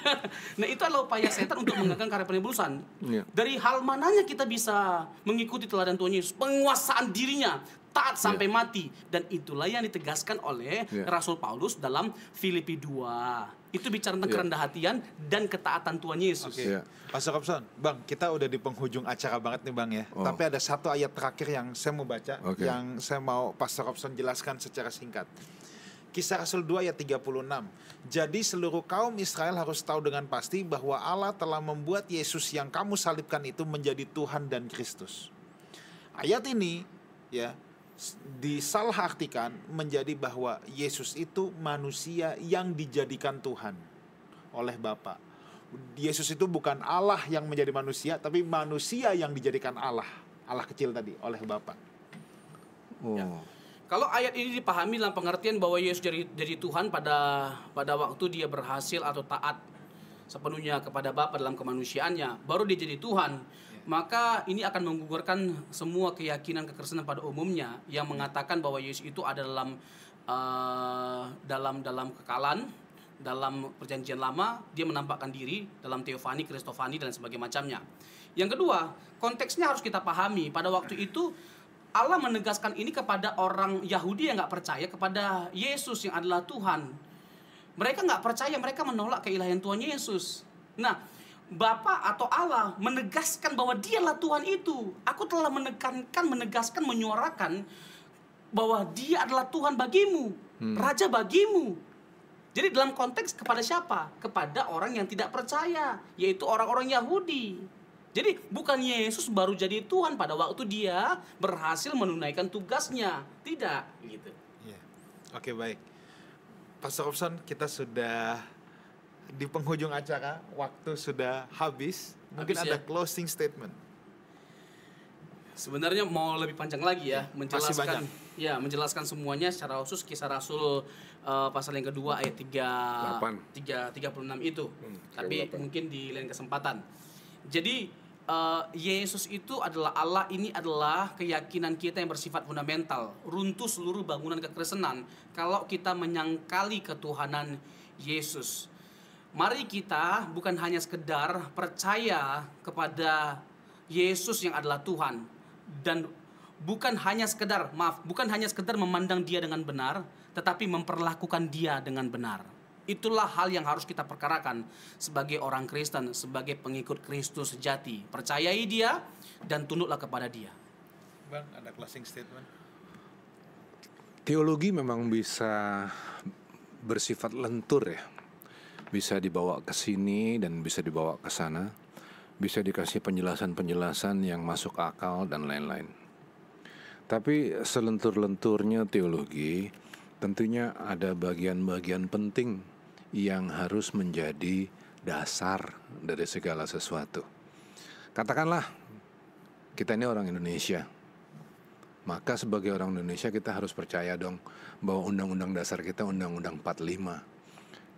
*laughs* nah itu adalah upaya setan untuk menggagalkan karya penebusan. Iya. Dari hal mananya kita bisa mengikuti teladan Tuhan Yesus, penguasaan dirinya taat sampai mati dan itulah yang ditegaskan oleh Iya. Rasul Paulus dalam Filipi 2. Itu bicara tentang Iya. kerendah hatian dan ketaatan Tuhan Yesus. Oke. Iya. Pastor Robson, Bang, kita udah di penghujung acara banget nih Bang ya. Oh. Tapi ada satu ayat terakhir yang saya mau baca, Oke. yang saya mau Pastor Robson jelaskan secara singkat. Kisah Rasul 2 ayat 36. Jadi seluruh kaum Israel harus tahu dengan pasti bahwa Allah telah membuat Yesus yang kamu salibkan itu menjadi Tuhan dan Kristus. Ayat ini ya disalahartikan menjadi bahwa Yesus itu manusia yang dijadikan Tuhan oleh Bapa. Yesus itu bukan Allah yang menjadi manusia, tapi manusia yang dijadikan Allah. Allah kecil tadi oleh Bapa. Oh. Ya. Kalau ayat ini dipahami dalam pengertian bahwa Yesus jadi, jadi Tuhan pada pada waktu dia berhasil atau taat sepenuhnya kepada Bapa dalam kemanusiaannya, baru dia jadi Tuhan. Maka ini akan menggugurkan semua keyakinan kekristenan pada umumnya yang mengatakan bahwa Yesus itu ada dalam eh, dalam dalam kekalan, dalam perjanjian lama dia menampakkan diri dalam teofani, kristofani dan sebagainya macamnya. Yang kedua, konteksnya harus kita pahami. Pada waktu itu Allah menegaskan ini kepada orang Yahudi yang nggak percaya kepada Yesus yang adalah Tuhan. Mereka nggak percaya, mereka menolak keilahian Tuhan Yesus. Nah, Bapa atau Allah menegaskan bahwa Dialah Tuhan itu. Aku telah menekankan, menegaskan, menyuarakan bahwa Dia adalah Tuhan bagimu, Raja bagimu. Jadi dalam konteks kepada siapa? Kepada orang yang tidak percaya, yaitu orang-orang Yahudi. Jadi bukan Yesus baru jadi Tuhan pada waktu dia berhasil menunaikan tugasnya. Tidak, gitu. Iya. Oke baik. Pastor Robson, kita sudah di penghujung acara, waktu sudah habis. Mungkin Habis ada ya? closing statement. Sebenarnya mau lebih panjang lagi ya menjelaskan. banyak. Ya, menjelaskan semuanya secara khusus kisah Rasul eh, pasal yang kedua ayat 3 Delapan. 3 36 itu. Hmm, Tapi mungkin di lain kesempatan. Jadi eh, Yesus itu adalah Allah ini adalah keyakinan kita yang bersifat fundamental, runtuh seluruh bangunan kekristenan kalau kita menyangkali ketuhanan Yesus. Mari kita bukan hanya sekedar percaya kepada Yesus yang adalah Tuhan dan bukan hanya sekedar maaf, bukan hanya sekedar memandang dia dengan benar, tetapi memperlakukan dia dengan benar. Itulah hal yang harus kita perkarakan sebagai orang Kristen, sebagai pengikut Kristus sejati. Percayai dia dan tunduklah kepada dia. Bang, ada closing statement. Teologi memang bisa bersifat lentur ya. Bisa dibawa ke sini dan bisa dibawa ke sana. Bisa dikasih penjelasan-penjelasan yang masuk akal dan lain-lain. Tapi selentur-lenturnya teologi tentunya ada bagian-bagian penting yang harus menjadi dasar dari segala sesuatu. Katakanlah kita ini orang Indonesia. Maka sebagai orang Indonesia kita harus percaya dong bahwa undang-undang dasar kita undang-undang 45.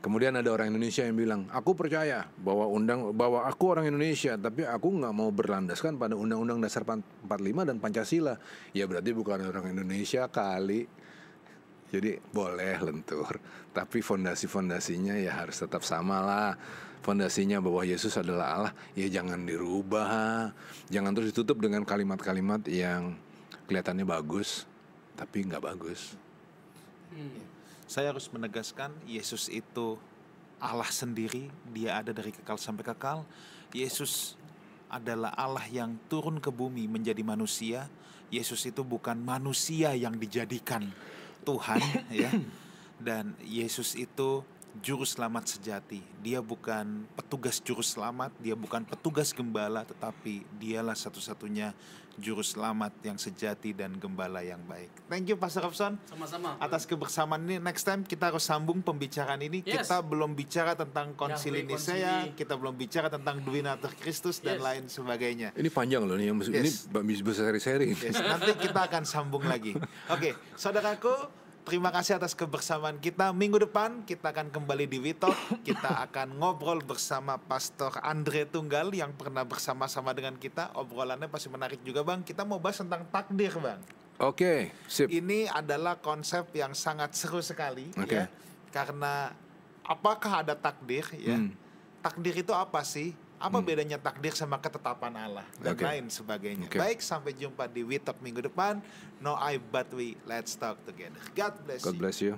Kemudian ada orang Indonesia yang bilang, aku percaya bahwa undang bahwa aku orang Indonesia, tapi aku nggak mau berlandaskan pada undang-undang dasar 45 dan Pancasila. Ya berarti bukan orang Indonesia kali. Jadi boleh lentur, tapi fondasi-fondasinya ya harus tetap sama lah. Fondasinya bahwa Yesus adalah Allah, ya jangan dirubah. Jangan terus ditutup dengan kalimat-kalimat yang kelihatannya bagus, tapi nggak bagus. Saya harus menegaskan Yesus itu Allah sendiri, dia ada dari kekal sampai kekal. Yesus adalah Allah yang turun ke bumi menjadi manusia. Yesus itu bukan manusia yang dijadikan Tuhan *coughs* ya. Dan Yesus itu juru selamat sejati. Dia bukan petugas juru selamat, dia bukan petugas gembala, tetapi dialah satu-satunya juru selamat yang sejati dan gembala yang baik. Thank you Pastor Robson Sama-sama. atas kebersamaan ini. Next time kita harus sambung pembicaraan ini. Yes. Kita belum bicara tentang konsili Nisea, kita belum bicara tentang Duinator Kristus dan Yes. lain sebagainya. Ini panjang loh nih yang ini Yes. bisa seri-seri. Yes, nanti kita akan sambung lagi. *laughs* Oke, saudaraku, terima kasih atas kebersamaan kita. Minggu depan kita akan kembali di Witok. Kita akan ngobrol bersama Pastor Andre Tunggal yang pernah bersama-sama dengan kita. Obrolannya pasti menarik juga, Bang. Kita mau bahas tentang takdir, Bang. Oke, sip. Ini adalah konsep yang sangat seru sekali Oke. ya. Karena apakah ada takdir ya? Hmm. Takdir itu apa sih? Apa bedanya takdir sama ketetapan Allah dan Oke. lain sebagainya. Oke. Baik, sampai jumpa di We Talk minggu depan. No I but we. Let's talk together. God bless God you. bless you.